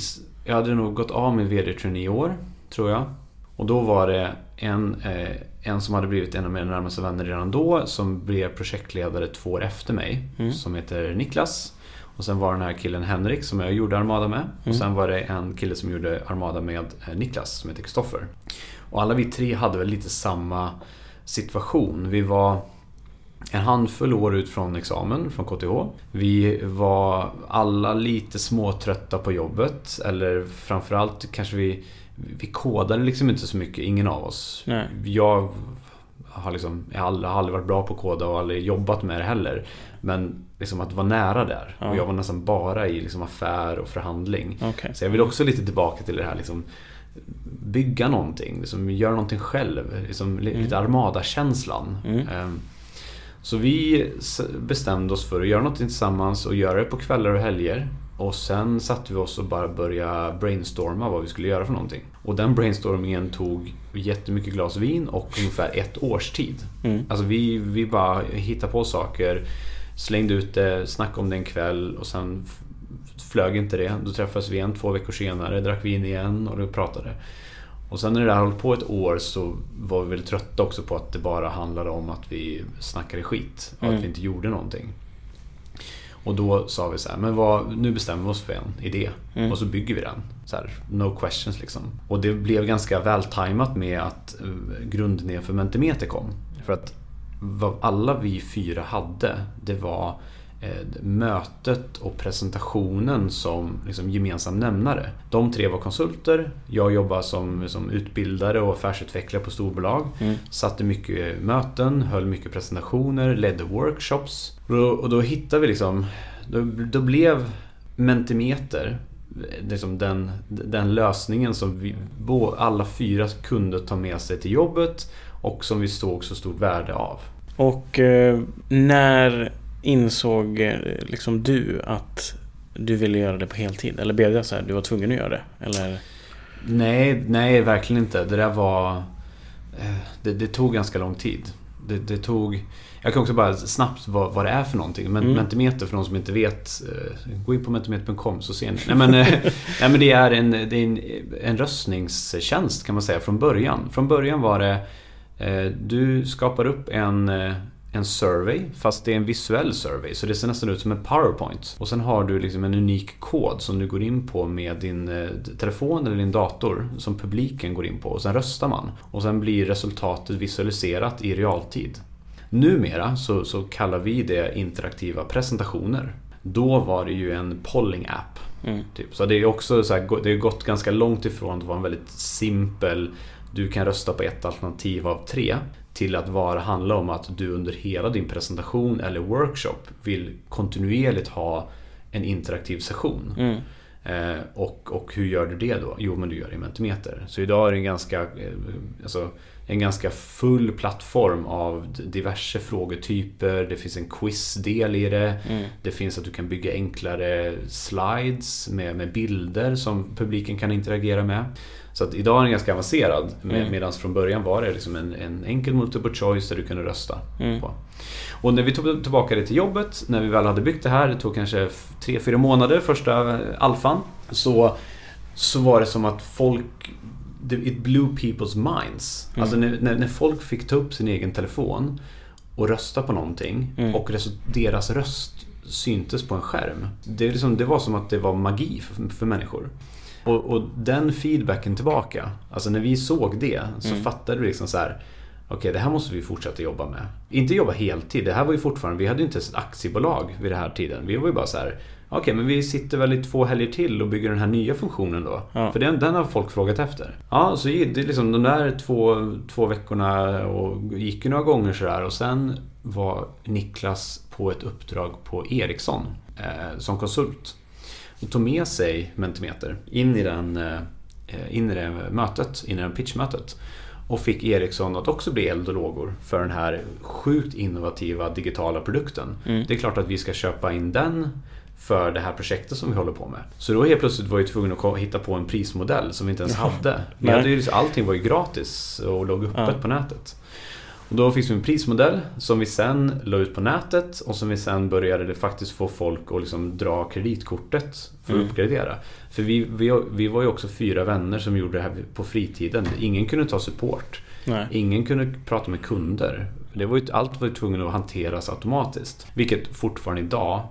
Speaker 1: Jag hade nog gått av min VD-trainee i år, tror jag. Och då var det en, eh, en som hade blivit en av mina närmaste vänner redan då som blev projektledare två år efter mig.
Speaker 2: Mm.
Speaker 1: Som heter Niklas. Och sen var den här killen Henrik som jag gjorde Armada med. Och
Speaker 2: Mm.
Speaker 1: sen var det en kille som gjorde Armada med eh, Niklas som heter Kristoffer. Och alla vi tre hade väl lite samma situation. Vi var en handfull år ut från examen från KTH. Vi var alla lite småtrötta på jobbet. Eller framförallt kanske vi... Vi kodade liksom inte så mycket, ingen av oss.
Speaker 2: Nej.
Speaker 1: Jag har, liksom, jag har aldrig varit bra på att koda och aldrig jobbat med det heller. Men liksom att vara nära där.
Speaker 2: Ja.
Speaker 1: Och jag var nästan bara i liksom affär och förhandling.
Speaker 2: Okej.
Speaker 1: Så jag vill också lite tillbaka till det här liksom bygga någonting, liksom göra någonting själv. Liksom, li-
Speaker 2: Mm.
Speaker 1: Lite Armada-känslan.
Speaker 2: Mm.
Speaker 1: Ehm, Så vi bestämde oss för att göra någonting tillsammans och göra det på kvällar och helger. Och sen satte vi oss och bara började brainstorma vad vi skulle göra för någonting. Och den brainstormingen tog jättemycket glas vin och ungefär ett års tid.
Speaker 2: Mm.
Speaker 1: Alltså vi, vi bara hittade på saker, slängde ut det, snackade om det en kväll och sen flög inte det. Då träffades vi igen två veckor senare, drack vin igen och då pratade. Och sen när det där höll på ett år så var vi väl trötta också på att det bara handlade om att vi snackade skit och
Speaker 2: Mm.
Speaker 1: att vi inte gjorde någonting. Och då sa vi så här, men vad, nu bestämmer vi oss för en idé
Speaker 2: Mm.
Speaker 1: och så bygger vi den. Så här, no questions liksom. Och det blev ganska vältajmat med att uh, grundidén för Mentimeter kom. För att vad alla vi fyra hade, det var eh, mötet och presentationen som liksom gemensam nämnare. De tre var konsulter, jag jobbade som, som utbildare och affärsutvecklare på storbolag. Mm. Satte mycket möten, höll mycket presentationer, ledde workshops. Och då, och då hittade vi liksom, då, då blev Mentimeter liksom den, den lösningen som vi alla fyra kunde ta med sig till jobbet och som vi såg så stort värde av.
Speaker 2: Och eh, när insåg eh, liksom du att du ville göra det på heltid? Eller blev det så här, du var tvungen att göra det? Eller?
Speaker 1: Nej, nej verkligen inte. Det där var... Eh, det, det tog ganska lång tid. Det, det, tog... Jag kan också bara snabbt vad, vad det är för någonting. Men, mm. Mentimeter för de som inte vet. Eh, gå in på mentimeter.com så ser ni. Nej men, nej, men det är, en, det är en, en röstningstjänst kan man säga från början. Från början var det du skapar upp en, en survey, fast det är en visuell survey. Så det ser nästan ut som en powerpoint. Och sen har du liksom en unik kod som du går in på med din eh, telefon eller din dator som publiken går in på. Och sen röstar man. Och sen blir resultatet visualiserat i realtid. Numera så, så kallar vi det interaktiva presentationer. Då var det ju en polling app. Mm. Typ. Så det är också så här, det har gått ganska långt ifrån att vara en väldigt simpel du kan rösta på ett alternativ av tre till att vara, handla om att du under hela din presentation eller workshop vill kontinuerligt ha en interaktiv session. Mm. Eh, och, och hur gör du det då? Jo, men du gör det i Mentimeter. Så idag är det en ganska, eh, alltså, en ganska full plattform av diverse frågetyper. Det finns en quizdel i det. Mm. Det finns att du kan bygga enklare slides med, med bilder som publiken kan interagera med. Så att idag är den ganska avancerad mm. medan från början var det liksom en, en enkel multiple choice där du kunde rösta mm. på. Och när vi tog tillbaka det till jobbet, när vi väl hade byggt det här, det tog kanske 3-4 månader första alfan. Så, så var det som att folk It blew people's minds. Mm. Alltså när, när, när, folk fick ta upp sin egen telefon och rösta på någonting mm. och deras röst syntes på en skärm. Det, liksom, det var som att det var magi för, för människor. Och, och, den feedbacken tillbaka, alltså när vi såg det så mm. fattade vi liksom så här. Okej, okay, det här måste vi fortsätta jobba med. Inte jobba heltid, det här var ju fortfarande, vi hade ju inte ens ett aktiebolag vid den här tiden. Vi var ju bara så här. Okej, okay, men vi sitter väl i två helger till och bygger den här nya funktionen då. Ja. För den, den har folk frågat efter. Ja, så det liksom de där två, två veckorna och gick ju några gånger sådär. Och sen var Niklas på ett uppdrag på Ericsson eh, som konsult och tog med sig Mentimeter in i, den, eh, in i det mötet, in i pitchmötet. Och fick Ericsson att också bli eld och lågor för den här sjukt innovativa digitala produkten. Mm. Det är klart att vi ska köpa in den för det här projektet som vi håller på med. Så då helt plötsligt var vi tvungna att hitta på en prismodell som vi inte ens hade. Vi hade ju, allting var ju gratis och låg öppet ja. på nätet. Då fick vi en prismodell som vi sen la ut på nätet och som vi sen började faktiskt få folk att liksom dra kreditkortet för att mm. uppgradera. För vi, vi, vi var ju också fyra vänner som gjorde det här på fritiden. Ingen kunde ta support. Nej. Ingen kunde prata med kunder. Det var ju, allt var ju tvunget att hanteras automatiskt. Vilket fortfarande idag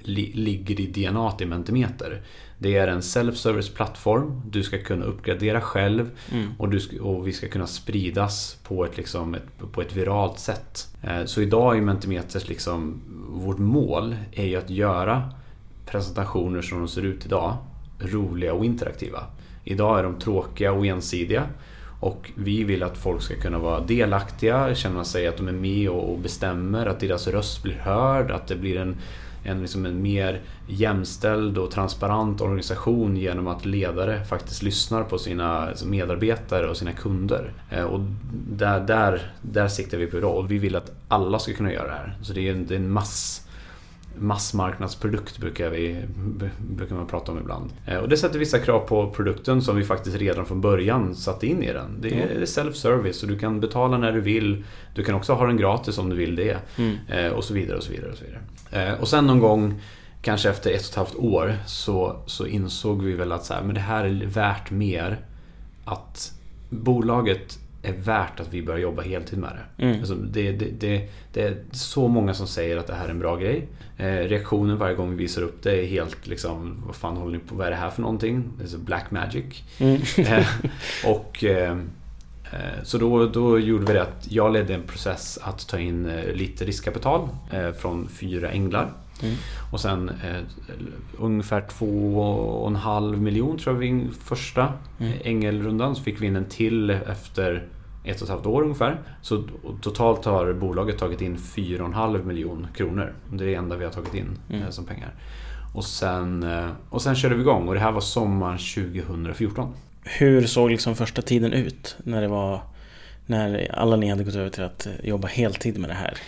Speaker 1: li, ligger i DNA i Mentimeter. Det är en self-service plattform. Du ska kunna uppgradera själv mm. och, du, och vi ska kunna spridas på ett, liksom, ett, på ett viralt sätt. Eh, så idag i Mentimeters, liksom, vårt mål är ju att göra presentationer som de ser ut idag roliga och interaktiva. Idag är de tråkiga och ensidiga. Och vi vill att folk ska kunna vara delaktiga, känna sig att de är med och bestämmer, att deras röst blir hörd, att det blir en en, liksom en mer jämställd och transparent organisation genom att ledare faktiskt lyssnar på sina alltså medarbetare och sina kunder. Eh, och där, där, där siktar vi på idag och vi vill att alla ska kunna göra det här. Så det är en, det är en mass massmarknadsprodukt brukar, vi, brukar man prata om ibland. Eh, och det sätter vissa krav på produkten som vi faktiskt redan från början satte in i den. Det är mm. self-service och du kan betala när du vill. Du kan också ha den gratis om du vill det. Mm. Eh, och så vidare och så vidare. Och så vidare. Eh, och sen någon gång Kanske efter ett och ett halvt år så, så insåg vi väl att så här, men det här är värt mer att bolaget är värt att vi börjar jobba heltid med det. Mm. Alltså det, det, det, det, är så många som säger att det här är en bra grej. Eh, reaktionen varje gång vi visar upp det är helt liksom, vad fan håller ni på, vad är det här för någonting? Det är så black magic. Mm. eh, och, eh, Eh, så då, då gjorde vi det att jag ledde en process att ta in eh, lite riskkapital eh, från fyra änglar. Mm. Och sen eh, ungefär två och en halv miljon tror jag vi första mm. ängelrundan. Så fick vi in en till efter ett och ett halvt år ungefär. Så totalt har bolaget tagit in 4,5 miljon kronor. Det är det enda vi har tagit in mm. som pengar. Och sen, och sen körde vi igång och det här var sommaren 2014.
Speaker 2: Hur såg liksom första tiden ut när det var när alla ni hade gått över till att jobba heltid med det här?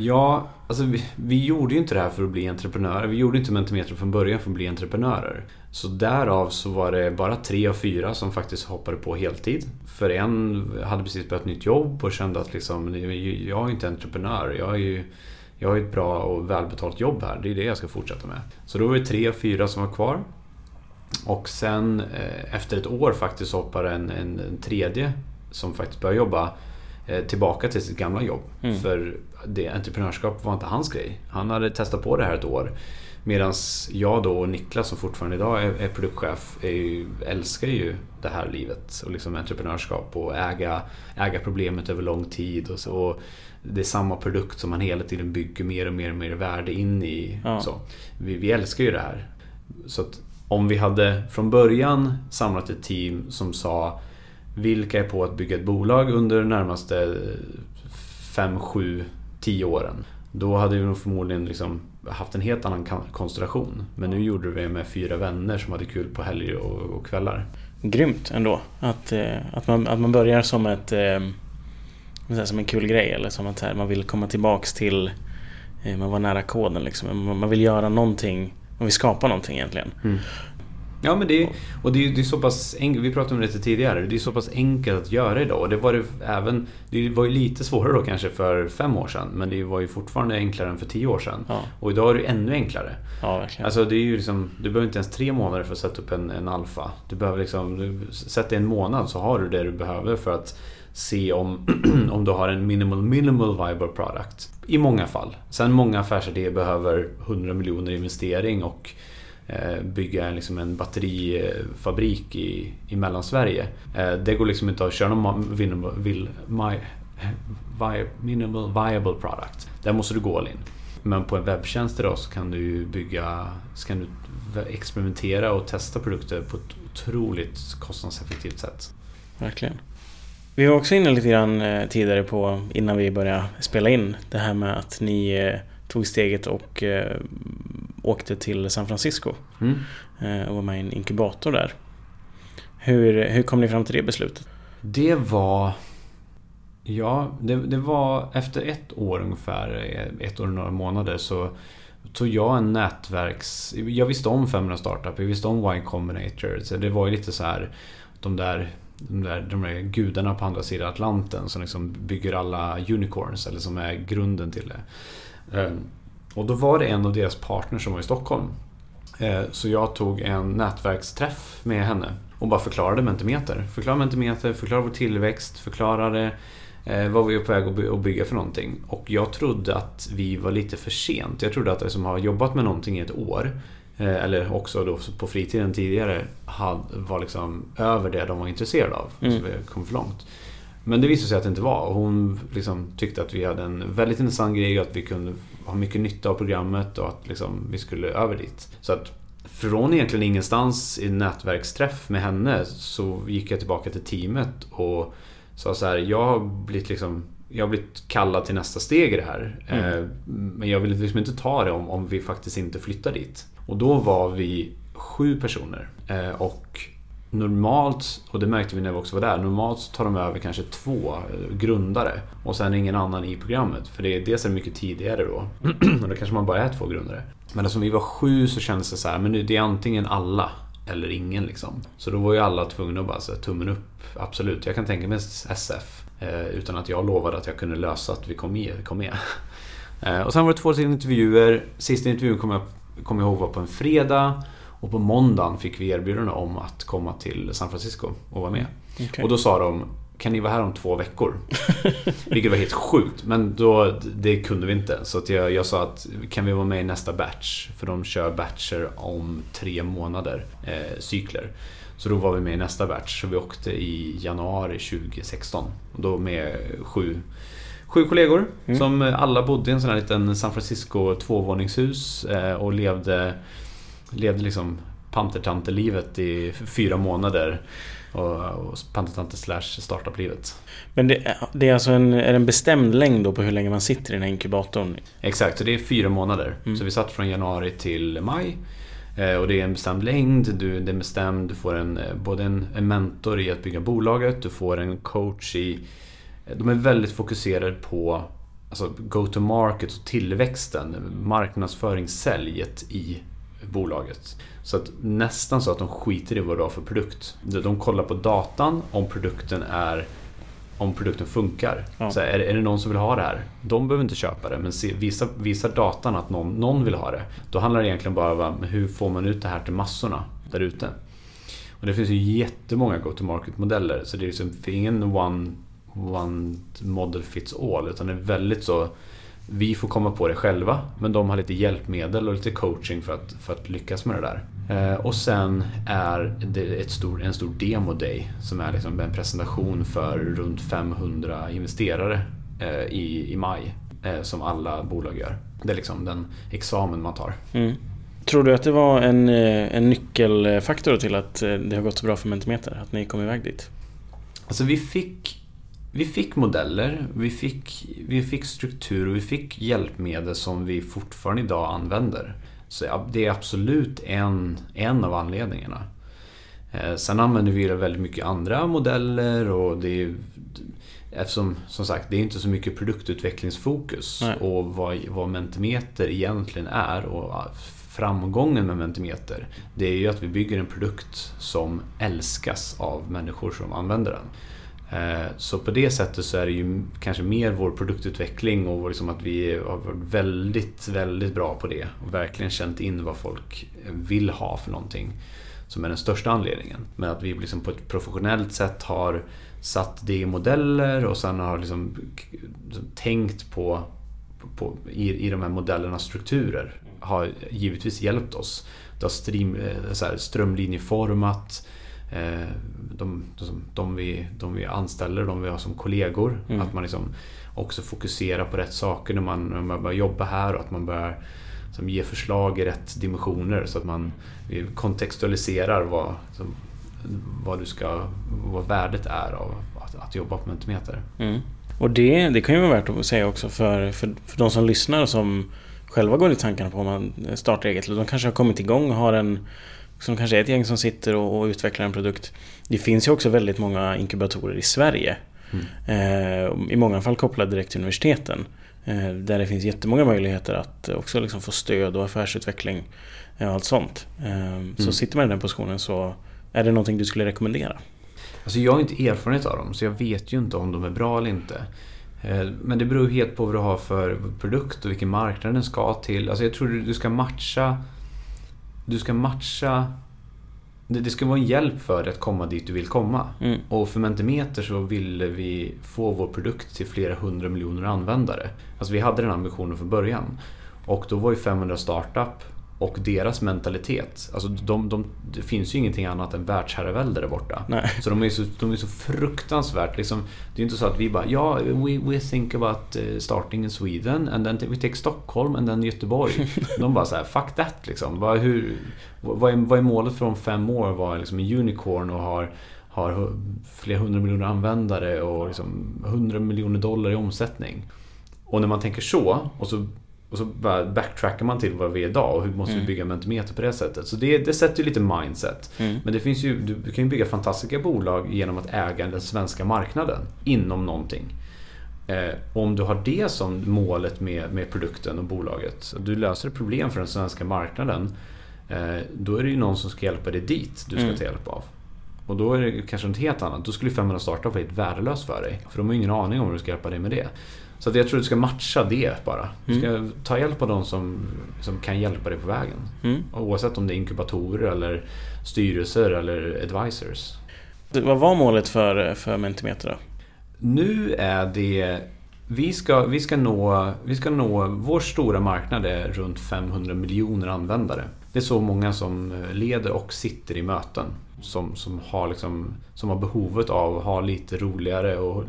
Speaker 1: Ja, alltså vi, vi gjorde ju inte det här för att bli entreprenörer. Vi gjorde inte Mentimeter från början för att bli entreprenörer. Så därav så var det bara tre av fyra som faktiskt hoppade på heltid. För en hade precis börjat nytt jobb och kände att liksom, jag är inte entreprenör. Jag är ju jag har ett bra och välbetalt jobb här. Det är det jag ska fortsätta med. Så då var det tre av fyra som var kvar. Och sen eh, efter ett år faktiskt hoppar en, en, en tredje som faktiskt börjar jobba eh, tillbaka till sitt gamla jobb. Mm. För det, entreprenörskap var inte hans grej. Han hade testat på det här ett år. Medan jag då och Niklas som fortfarande idag är, är produktchef är ju, älskar ju det här livet och liksom entreprenörskap och äga, äga problemet över lång tid. Och så. Och det är samma produkt som man hela tiden bygger mer och mer och mer värde in i. Ja. Så. Vi, vi älskar ju det här. Så om vi hade från början samlat ett team som sa vilka är på att bygga ett bolag under de närmaste 5, 7, 10 åren. Då hade vi nog förmodligen liksom haft en helt annan konstellation. Men nu gjorde vi det med fyra vänner som hade kul på helger och, och kvällar.
Speaker 2: Grymt ändå. Att, eh, att, man, att man börjar som ett eh, som en kul grej eller som att man vill komma tillbaks till eh, man var nära koden liksom. Man vill göra någonting man vill skapa någonting egentligen. Mm.
Speaker 1: Ja men det, och det, det är så pass enkelt, vi pratade om det lite tidigare, det är så pass enkelt att göra idag. Och det var det även, det var ju lite svårare då kanske för fem år sedan. Men det var ju fortfarande enklare än för tio år sedan. Ja. Och idag är det ännu enklare.
Speaker 2: Ja, verkligen.
Speaker 1: Alltså det är ju liksom, du behöver inte ens tre månader för att sätta upp en, en alfa. Du behöver liksom, du, sätt en månad så har du det du behöver för att se om, om du har en minimal, minimal viable product. I många fall. Sen många affärsidéer behöver 100 miljoner investering och Eh, bygga liksom en batterifabrik i, i Mellansverige. Eh, det går liksom inte att köra någon minimal, minimal viable product. Där måste du gå all in. Men på en webbtjänst idag så kan du bygga, så kan du experimentera och testa produkter på ett otroligt kostnadseffektivt sätt.
Speaker 2: Verkligen. Vi var också inne lite grann eh, tidigare på, innan vi började spela in, det här med att ni tog steget och åkte till San Francisco. Mm. Och var med i en inkubator där. Hur, hur kom ni fram till det beslutet?
Speaker 1: Det var... Ja, det, det var efter ett år ungefär, ett år och några månader så tog jag en nätverks... Jag visste om 500 Startup, jag visste om Y Combinator. Så det var ju lite så här de där de där, de där gudarna på andra sidan Atlanten som liksom bygger alla unicorns eller som är grunden till det. Ehm, och då var det en av deras partners som var i Stockholm. Ehm, så jag tog en nätverksträff med henne och bara förklarade Mentimeter. Förklarade Mentimeter, förklarade vår tillväxt, förklarade eh, vad vi är på väg att bygga för någonting. Och jag trodde att vi var lite för sent. Jag trodde att det som har jobbat med någonting i ett år Eh, eller också då på fritiden tidigare, var liksom över det de var intresserade av. Mm. Så vi kom för långt. Men det visade sig att det inte var. Hon liksom tyckte att vi hade en väldigt intressant grej och att vi kunde ha mycket nytta av programmet och att liksom vi skulle över dit. Så att från egentligen ingenstans i nätverksträff med henne så gick jag tillbaka till teamet och sa så här, jag har blivit liksom jag har blivit kallad till nästa steg i det här. Mm. Eh, men jag vill liksom inte ta det om, om vi faktiskt inte flyttar dit. Och då var vi sju personer. Eh, och normalt, och det märkte vi när vi också var där, normalt så tar de över kanske två eh, grundare och sen ingen annan i programmet. För det är dels är det mycket tidigare då och då kanske man bara är två grundare. Men eftersom vi var sju så kändes det så här, men det är antingen alla eller ingen liksom. Så då var ju alla tvungna att bara säga tummen upp. Absolut, jag kan tänka mig SF. Eh, utan att jag lovade att jag kunde lösa att vi kom med. Kom med. Eh, och sen var det två till intervjuer. Sista intervjun kom jag, kom jag ihåg var på en fredag. Och på måndagen fick vi erbjudande om att komma till San Francisco och vara med. Okay. Och då sa de kan ni vara här om två veckor? Vilket var helt sjukt. Men då, det kunde vi inte. Så jag, jag sa att kan vi vara med i nästa batch? För de kör batcher om tre månader, eh, cykler. Så då var vi med i nästa batch. Så vi åkte i januari 2016. Och då med sju, sju kollegor mm. som alla bodde i en sån här liten San Francisco tvåvåningshus eh, och levde, levde liksom pantertantelivet i fyra månader. Och, och pantertante slash startup-livet.
Speaker 2: Men det, det, är alltså en, är en bestämd längd då på hur länge man sitter i den här inkubatorn?
Speaker 1: Exakt, så det är fyra månader. Mm. Så vi satt från januari till maj. Eh, och det är en bestämd längd, du, det är bestämd, du får en, eh, både en, en mentor i att bygga bolaget, du får en coach i... Eh, de är väldigt fokuserade på alltså go-to-market och tillväxten, marknadsföringssäljet i bolaget. Så att nästan så att de skiter i vad du har för produkt. De kollar på datan om produkten är om produkten funkar. Ja. Så är, är det någon som vill ha det här? De behöver inte köpa det, men se, visa, visar datan att någon, någon vill ha det. Då handlar det egentligen bara om hur får man ut det här till massorna där ute. Och det finns ju jättemånga go-to-market-modeller, så det är liksom ingen one, one model fits all, utan det är väldigt så vi får komma på det själva, men de har lite hjälpmedel och lite coaching för att, för att lyckas med det där. Eh, och sen är det ett stor, en stor demo day som är liksom en presentation för runt 500 investerare eh, i, i maj eh, som alla bolag gör. Det är liksom den examen man tar. Mm.
Speaker 2: Tror du att det var en, en nyckelfaktor till att det har gått så bra för Mentimeter? Att ni kom iväg dit?
Speaker 1: Alltså vi fick vi fick modeller, vi fick, vi fick struktur och vi fick hjälpmedel som vi fortfarande idag använder. Så det är absolut en, en av anledningarna. Eh, sen använder vi väldigt mycket andra modeller och det är Eftersom som sagt det är inte så mycket produktutvecklingsfokus Nej. och vad, vad Mentimeter egentligen är och framgången med Mentimeter det är ju att vi bygger en produkt som älskas av människor som använder den. Eh, så på det sättet så är det ju kanske mer vår produktutveckling och liksom att vi har varit väldigt, väldigt bra på det och verkligen känt in vad folk vill ha för någonting som är den största anledningen. Men att vi liksom på ett professionellt sätt har satt det i modeller och sen har liksom, liksom tänkt på, på i, i de här modellernas strukturer har givetvis hjälpt oss. Det har stream, eh, så här, strömlinjeformat Eh, de, de, de, vi, de vi anställer, de vi har som kollegor. Mm. Att man liksom också fokuserar på rätt saker när man, när man börjar jobba här och att man börjar som ge förslag i rätt dimensioner så att man kontextualiserar vad, som, vad, du ska, vad värdet är av att, att jobba på Mentimeter. Mm.
Speaker 2: Och det, det kan ju vara värt att säga också för, för, för de som lyssnar som själva går i tankarna på att man startar eget. De kanske har kommit igång och har en som kanske är ett gäng som sitter och, och utvecklar en produkt. Det finns ju också väldigt många inkubatorer i Sverige. Mm. Eh, I många fall kopplade direkt till universiteten. Eh, där det finns jättemånga möjligheter att också liksom få stöd och affärsutveckling och allt sånt. Eh, mm. Så sitter man i den positionen så är det någonting du skulle rekommendera?
Speaker 1: Alltså jag har inte erfarenhet av dem så jag vet ju inte om de är bra eller inte. Eh, men det beror helt på vad du har för produkt och vilken marknad den ska till. Alltså jag tror du ska matcha du ska matcha det, ska vara en hjälp för dig att komma dit du vill komma. Mm. Och för Mentimeter så ville vi få vår produkt till flera hundra miljoner användare. Alltså vi hade den ambitionen från början. Och då var ju 500 startup och deras mentalitet. Alltså de, de, det finns ju ingenting annat än världsherravälde där borta. Nej. Så de är så, de är så fruktansvärt liksom, Det är inte så att vi bara ja, we, we think about eh, starting in Sweden and then we take Stockholm and then Göteborg. de bara så här, fuck that liksom. Bara, hur, vad, är, vad är målet för om fem år? Vara liksom en unicorn och har har flera hundra miljoner användare och liksom 100 miljoner dollar i omsättning. Och när man tänker så och så och så bara backtrackar man till vad vi är idag och hur måste mm. vi bygga Mentimeter på det sättet. Så det, det sätter ju lite mindset. Mm. Men det finns ju, du kan ju bygga fantastiska bolag genom att äga den svenska marknaden inom någonting. Eh, om du har det som målet med, med produkten och bolaget, du löser ett problem för den svenska marknaden, eh, då är det ju någon som ska hjälpa dig dit du ska mm. ta hjälp av. Och då är det kanske något helt annat. Då skulle 500 startup vara helt värdelöst för dig. För de har ingen aning om hur du ska hjälpa dig med det. Så att jag tror du ska matcha det bara. Du ska mm. ta hjälp av de som, som kan hjälpa dig på vägen. Mm. Oavsett om det är inkubatorer eller styrelser eller advisors.
Speaker 2: Vad var målet för, för Mentimeter då?
Speaker 1: Nu är det vi ska, vi, ska nå, vi ska nå, vår stora marknad är runt 500 miljoner användare. Det är så många som leder och sitter i möten. Som, som, har, liksom, som har behovet av att ha lite roligare och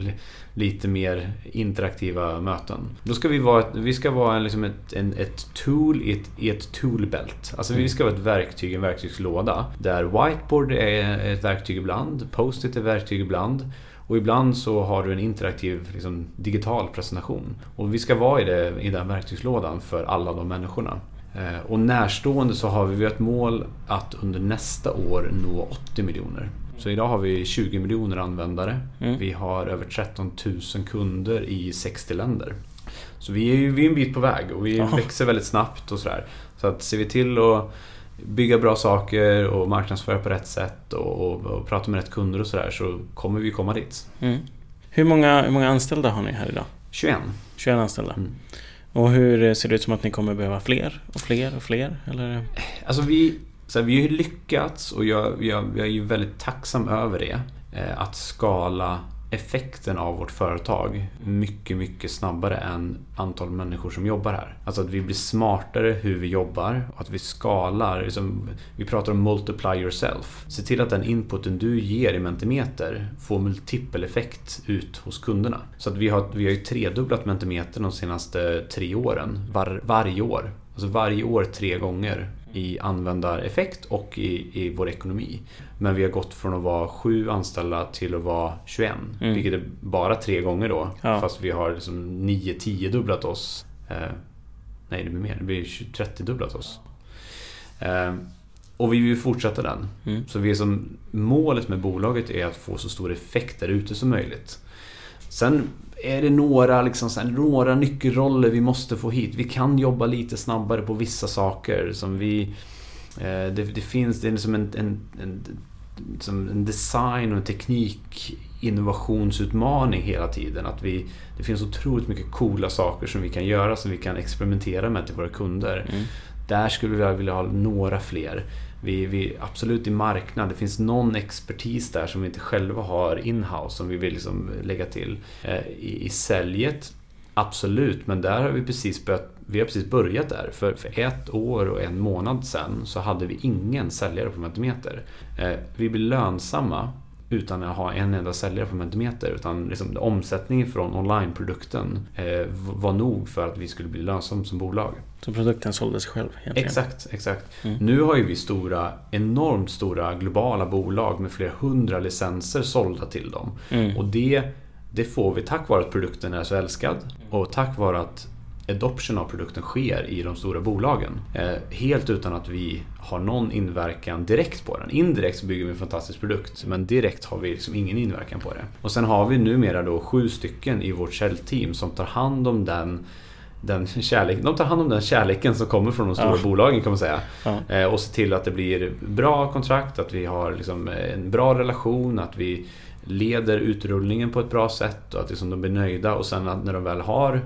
Speaker 1: lite mer interaktiva möten. Då ska vi vara, vi ska vara liksom ett, en, ett tool i ett, i ett toolbelt. Alltså vi ska vara ett verktyg i en verktygslåda. Där whiteboard är ett verktyg ibland, post-it är ett verktyg ibland. Och ibland så har du en interaktiv liksom, digital presentation. Och vi ska vara i, det, i den verktygslådan för alla de människorna. Eh, och närstående så har vi ett mål att under nästa år nå 80 miljoner. Så idag har vi 20 miljoner användare. Mm. Vi har över 13 000 kunder i 60 länder. Så vi är ju vi är en bit på väg och vi Aha. växer väldigt snabbt och sådär. Så att ser vi till att bygga bra saker och marknadsföra på rätt sätt och, och, och prata med rätt kunder och sådär så kommer vi komma dit. Mm.
Speaker 2: Hur, många, hur många anställda har ni här idag?
Speaker 1: 21.
Speaker 2: 21 anställda. Mm. Och hur ser det ut som att ni kommer behöva fler och fler och fler? Eller?
Speaker 1: Alltså vi, så vi har ju lyckats och jag, jag, jag är ju väldigt tacksam över det. Eh, att skala effekten av vårt företag mycket, mycket snabbare än antal människor som jobbar här. Alltså att vi blir smartare hur vi jobbar och att vi skalar. Liksom, vi pratar om multiply yourself. Se till att den inputen du ger i Mentimeter får multipeleffekt ut hos kunderna. Så att vi har, vi har ju tredubblat Mentimeter de senaste tre åren, var, varje år. Alltså varje år tre gånger i användareffekt och i, i vår ekonomi. Men vi har gått från att vara sju anställda till att vara 21. Mm. Vilket är bara tre gånger då. Ja. Fast vi har liksom 9-10 dubblat oss. Eh, nej, det blir mer. Det blir 30 dubblat oss. Eh, och vi vill fortsätta den. Mm. Så vi som, målet med bolaget är att få så stor effekt där ute som möjligt. Sen är det några, liksom, här, några nyckelroller vi måste få hit. Vi kan jobba lite snabbare på vissa saker. som vi eh, det, det, finns, det är som en, en, en, som en design och en teknik innovationsutmaning hela tiden. Att vi, det finns otroligt mycket coola saker som vi kan göra som vi kan experimentera med till våra kunder. Mm. Där skulle vi vilja ha några fler vi, vi absolut i marknad, det finns någon expertis där som vi inte själva har inhouse som vi vill liksom lägga till. Eh, I, I säljet, absolut, men där har vi precis börjat vi har precis börjat där. För, för ett år och en månad sedan så hade vi ingen säljare på Mentimeter. Eh, vi blir lönsamma utan att ha en enda säljare på Mentimeter. Utan liksom, omsättningen från onlineprodukten eh, var nog för att vi skulle bli lönsamma som bolag.
Speaker 2: Så produkten sålde sig själv?
Speaker 1: Egentligen. Exakt, exakt. Mm. Nu har ju vi stora, enormt stora globala bolag med flera hundra licenser sålda till dem. Mm. Och det, det får vi tack vare att produkten är så älskad och tack vare att adoption av produkten sker i de stora bolagen. Eh, helt utan att vi har någon inverkan direkt på den. Indirekt så bygger vi en fantastisk produkt men direkt har vi liksom ingen inverkan på det. Och sen har vi numera då sju stycken i vårt säljteam som tar hand om den den kärleken, de tar hand om den kärleken som kommer från de stora ja. bolagen kan man säga. Ja. Eh, och ser till att det blir bra kontrakt, att vi har liksom en bra relation, att vi leder utrullningen på ett bra sätt och att liksom de blir nöjda. Och sen när de väl har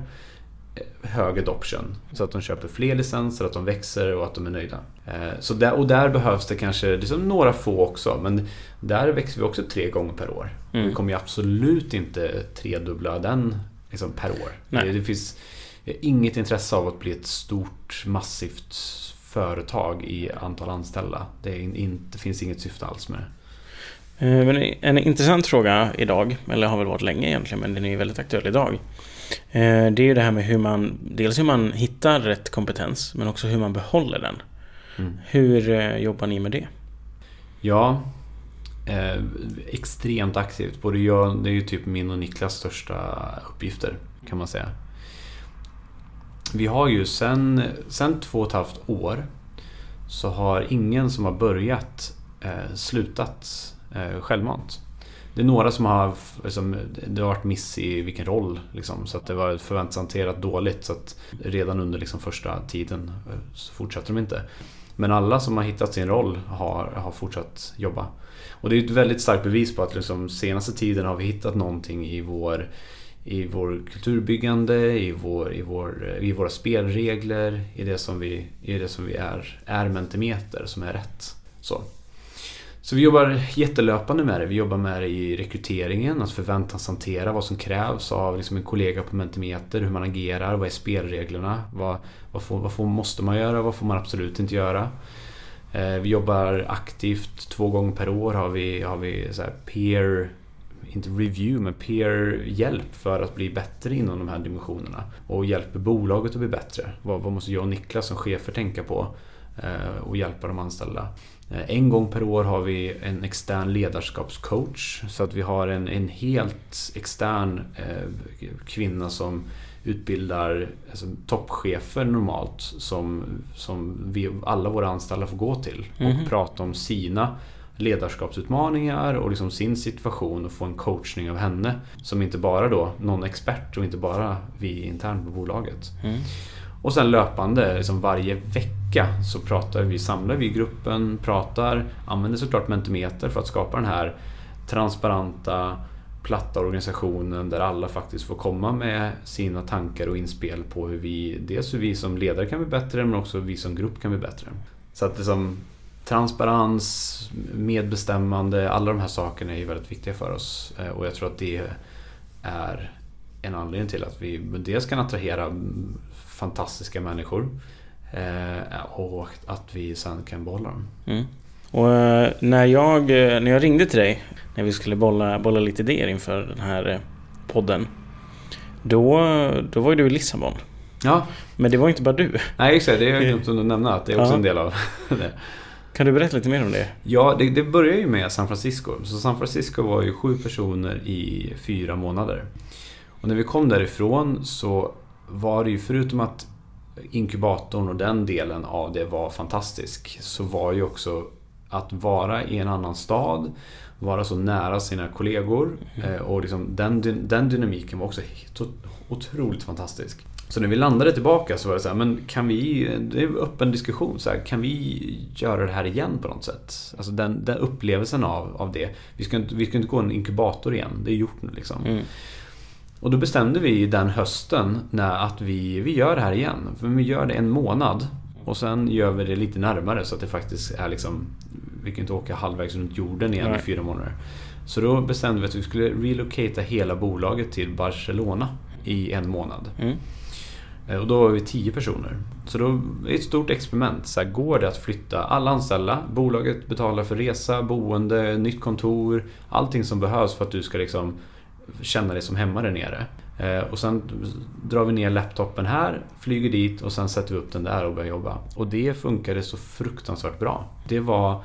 Speaker 1: hög adoption. Så att de köper fler licenser, att de växer och att de är nöjda. Eh, så där, och där behövs det kanske liksom några få också. Men där växer vi också tre gånger per år. Mm. Vi kommer ju absolut inte tredubbla den liksom, per år. Det, det, finns inget intresse av att bli ett stort, massivt företag i antal anställda. Det, in, det finns inget syfte alls med det.
Speaker 2: Eh, men en intressant fråga idag, eller har väl varit länge egentligen, men den är väldigt aktuell idag. Eh, det är ju det här med hur man, dels hur man hittar rätt kompetens, men också hur man behåller den. Mm. Hur eh, jobbar ni med det?
Speaker 1: Ja, eh, extremt aktivt. Både jag, det är ju typ min och Niklas största uppgifter kan man säga. Vi har ju sen, sen två och ett halvt år så har ingen som har börjat eh, slutat eh, självmant. Det är några som har, liksom, det har varit miss i vilken roll. Liksom, så att det var förväntanshanterat dåligt. Så att redan under liksom, första tiden eh, så fortsätter de inte. Men alla som har hittat sin roll har, har fortsatt jobba. Och det är ett väldigt starkt bevis på att liksom, senaste tiden har vi hittat någonting i vår i vår kulturbyggande, i, vår, i, vår, i våra spelregler, i det som vi, i det som vi är, är Mentimeter, som är rätt. Så. Så vi jobbar jättelöpande med det. Vi jobbar med det i rekryteringen, att förväntanshantera vad som krävs av liksom en kollega på Mentimeter, hur man agerar, vad är spelreglerna, vad, vad, får, vad får, måste man göra, vad får man absolut inte göra. Eh, vi jobbar aktivt, två gånger per år har vi, har vi så peer inte review, men peer-hjälp för att bli bättre inom de här dimensionerna. Och hjälper bolaget att bli bättre. Vad, vad måste jag och Niklas som chefer tänka på? Eh, och hjälpa de anställda. Eh, en gång per år har vi en extern ledarskapscoach. Så att vi har en, en helt extern eh, kvinna som utbildar alltså, toppchefer normalt som, som vi, alla våra anställda får gå till och mm -hmm. prata om sina ledarskapsutmaningar och liksom sin situation och få en coachning av henne. Som inte bara då någon expert och inte bara vi internt på bolaget. Mm. Och sen löpande, liksom varje vecka så pratar vi, samlar vi gruppen, pratar, använder såklart Mentimeter för att skapa den här transparenta, platta organisationen där alla faktiskt får komma med sina tankar och inspel på hur vi, dels hur vi som ledare kan bli bättre men också hur vi som grupp kan bli bättre. Så att liksom, transparens, medbestämmande, alla de här sakerna är ju väldigt viktiga för oss. Eh, och jag tror att det är en anledning till att vi dels kan attrahera fantastiska människor eh, och att vi sen kan bolla dem.
Speaker 2: Mm. Och eh, när jag, när jag ringde till dig när vi skulle bolla, bolla lite idéer inför den här podden då, då var ju du i Lissabon.
Speaker 1: Ja.
Speaker 2: Men det var inte bara du.
Speaker 1: Nej, exakt. Det är jag glömt att nämna. Att det är också ja. en del av det.
Speaker 2: Kan du berätta lite mer om det?
Speaker 1: Ja, det, det började ju med San Francisco. Så San Francisco var ju sju personer i fyra månader. Och när vi kom därifrån så var det ju förutom att inkubatorn och den delen av det var fantastisk så var ju också att vara i en annan stad, vara så nära sina kollegor mm. och liksom den, den dynamiken var också otroligt fantastisk. Så när vi landade tillbaka så var det så här, men kan vi, det är en öppen diskussion, så här, kan vi göra det här igen på något sätt? Alltså den, den upplevelsen av, av det. Vi ska, inte, vi ska inte gå en inkubator igen, det är gjort nu liksom. Mm. Och då bestämde vi den hösten när att vi, vi gör det här igen. För vi gör det en månad och sen gör vi det lite närmare så att det faktiskt är liksom Vi kan inte åka halvvägs runt jorden igen Nej. i fyra månader. Så då bestämde vi att vi skulle relocata hela bolaget till Barcelona i en månad. Mm. Eh, och då var vi tio personer. Så då är det ett stort experiment. Så här, går det att flytta alla anställda? Bolaget betalar för resa, boende, nytt kontor. Allting som behövs för att du ska liksom känna dig som hemma där nere. Eh, och sen drar vi ner laptopen här, flyger dit och sen sätter vi upp den där och börjar jobba. Och det funkade så fruktansvärt bra. Det var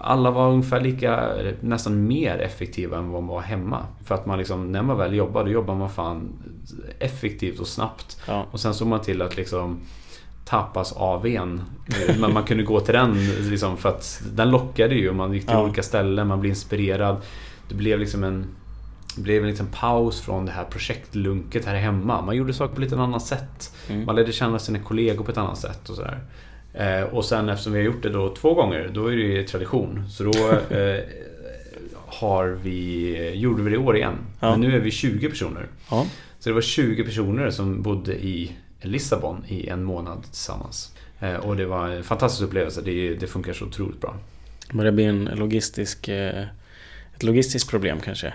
Speaker 1: alla var ungefär lika, nästan mer effektiva än vad man var hemma. För att man liksom, när man väl jobbar, då jobbar man fan effektivt och snabbt. Ja. Och sen såg man till att liksom tappas av en. Men man kunde gå till den liksom, för att den lockade ju. Man gick till ja. olika ställen, man blev inspirerad. Det blev liksom en blev en liten paus från det här projektlunket här hemma. Man gjorde saker på lite annat sätt. Mm. Man lärde känna sina kollegor på ett annat sätt och sådär. Eh, och sen eftersom vi har gjort det då två gånger, då är det ju tradition. Så då eh, har vi, gjorde vi det i år igen. Ja. Men nu är vi 20 personer. Ja. Så det var 20 personer som bodde i Lissabon i en månad tillsammans. Eh, och det var en fantastisk upplevelse. Det, det funkar så otroligt bra.
Speaker 2: Men det blir en logistisk, eh, ett logistiskt problem kanske?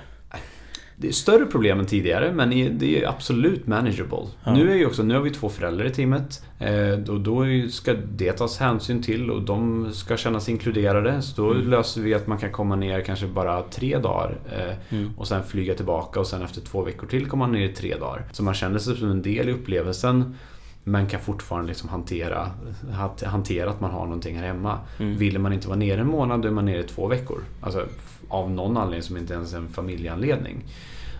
Speaker 1: Det är större problem än tidigare men det är absolut manageable. Ja. Nu, är ju också, nu har vi två föräldrar i teamet. Eh, och då ska det tas hänsyn till och de ska kännas inkluderade. Så då mm. löser vi att man kan komma ner kanske bara tre dagar eh, mm. och sen flyga tillbaka och sen efter två veckor till komma ner i tre dagar. Så man känner sig som en del i upplevelsen men kan fortfarande liksom hantera, hantera att man har någonting här hemma. Mm. Vill man inte vara nere en månad, då är man nere i två veckor. Alltså, av någon anledning som inte ens är en familjeanledning.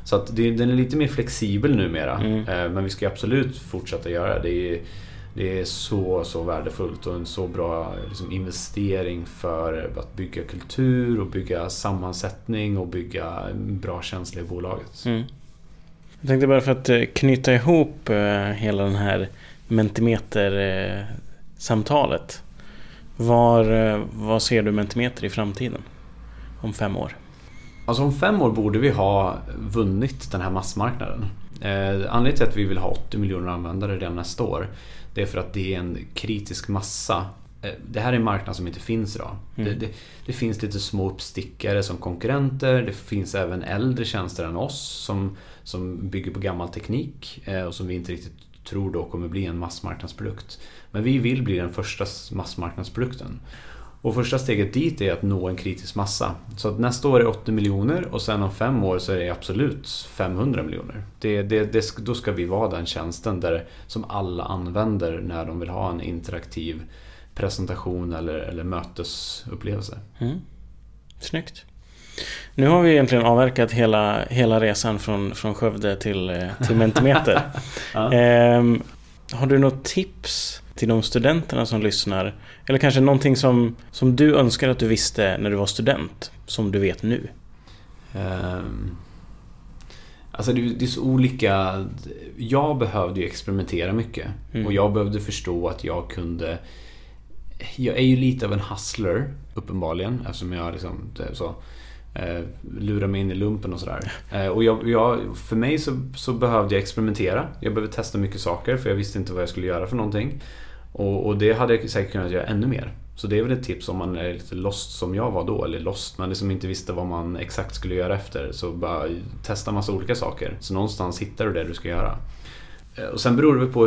Speaker 1: Så att det, den är lite mer flexibel numera. Mm. Eh, men vi ska absolut fortsätta göra det. Det är, det är så, så värdefullt och en så bra liksom, investering för att bygga kultur och bygga sammansättning och bygga bra känsla i bolaget. Mm.
Speaker 2: Jag tänkte bara för att eh, knyta ihop eh, hela den här Mentimeter-samtalet. Var, var ser du Mentimeter i framtiden? Om fem år?
Speaker 1: Alltså om fem år borde vi ha vunnit den här massmarknaden. Eh, anledningen till att vi vill ha 80 miljoner användare redan nästa år det är för att det är en kritisk massa eh, det här är en marknad som inte finns idag. Mm. Det, det, det, finns lite små uppstickare som konkurrenter. Det finns även äldre tjänster än oss som, som bygger på gammal teknik eh, och som vi inte riktigt tror då kommer bli en massmarknadsprodukt. Men vi vill bli den första massmarknadsprodukten. Och första steget dit är att nå en kritisk massa. Så att nästa år är 80 miljoner och sen om fem år så är det absolut 500 miljoner. Det, det, det, då ska vi vara den tjänsten där, som alla använder när de vill ha en interaktiv presentation eller, eller mötesupplevelse. Mm.
Speaker 2: Snyggt. Nu har vi egentligen avverkat hela, hela resan från, från Skövde till, eh, till Mentimeter. ja. ehm, har du något tips till de studenterna som lyssnar? Eller kanske någonting som, som du önskar att du visste när du var student, som du vet nu? Um,
Speaker 1: alltså det, det, är så olika. Jag behövde ju experimentera mycket. Mm. Och jag behövde förstå att jag kunde... Jag är ju lite av en hustler, uppenbarligen, eftersom jag liksom... Så, eh, lura mig in i lumpen och sådär. Eh, och jag, jag, för mig så, så, behövde jag experimentera. Jag behövde testa mycket saker för jag visste inte vad jag skulle göra för någonting. Och, och, det hade jag säkert kunnat göra ännu mer. Så det är väl ett tips om man är lite lost som jag var då, eller lost, man liksom inte visste vad man exakt skulle göra efter. Så bara testa massa olika saker. Så någonstans hittar du det du ska göra. Eh, och sen beror det på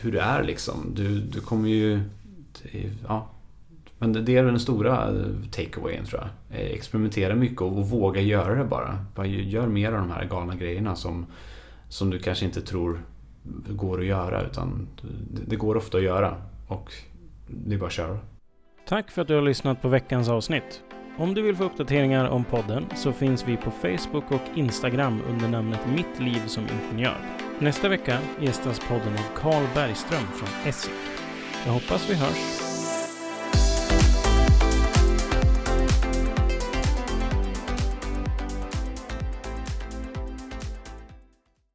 Speaker 1: hur du är liksom. Du, du kommer ju... Ja, men det är den stora eh, takeawayen tror jag. Eh, experimentera mycket och våga göra det bara. bara gör mer av de här galna grejerna som, som du kanske inte tror går att göra. Utan det går ofta att göra. Och det är bara att köra.
Speaker 2: Tack för att du har lyssnat på veckans avsnitt. Om du vill få uppdateringar om podden så finns vi på Facebook och Instagram under namnet Mitt liv som ingenjör. Nästa vecka gästas podden av Carl Bergström från Essig. Jag hoppas vi hörs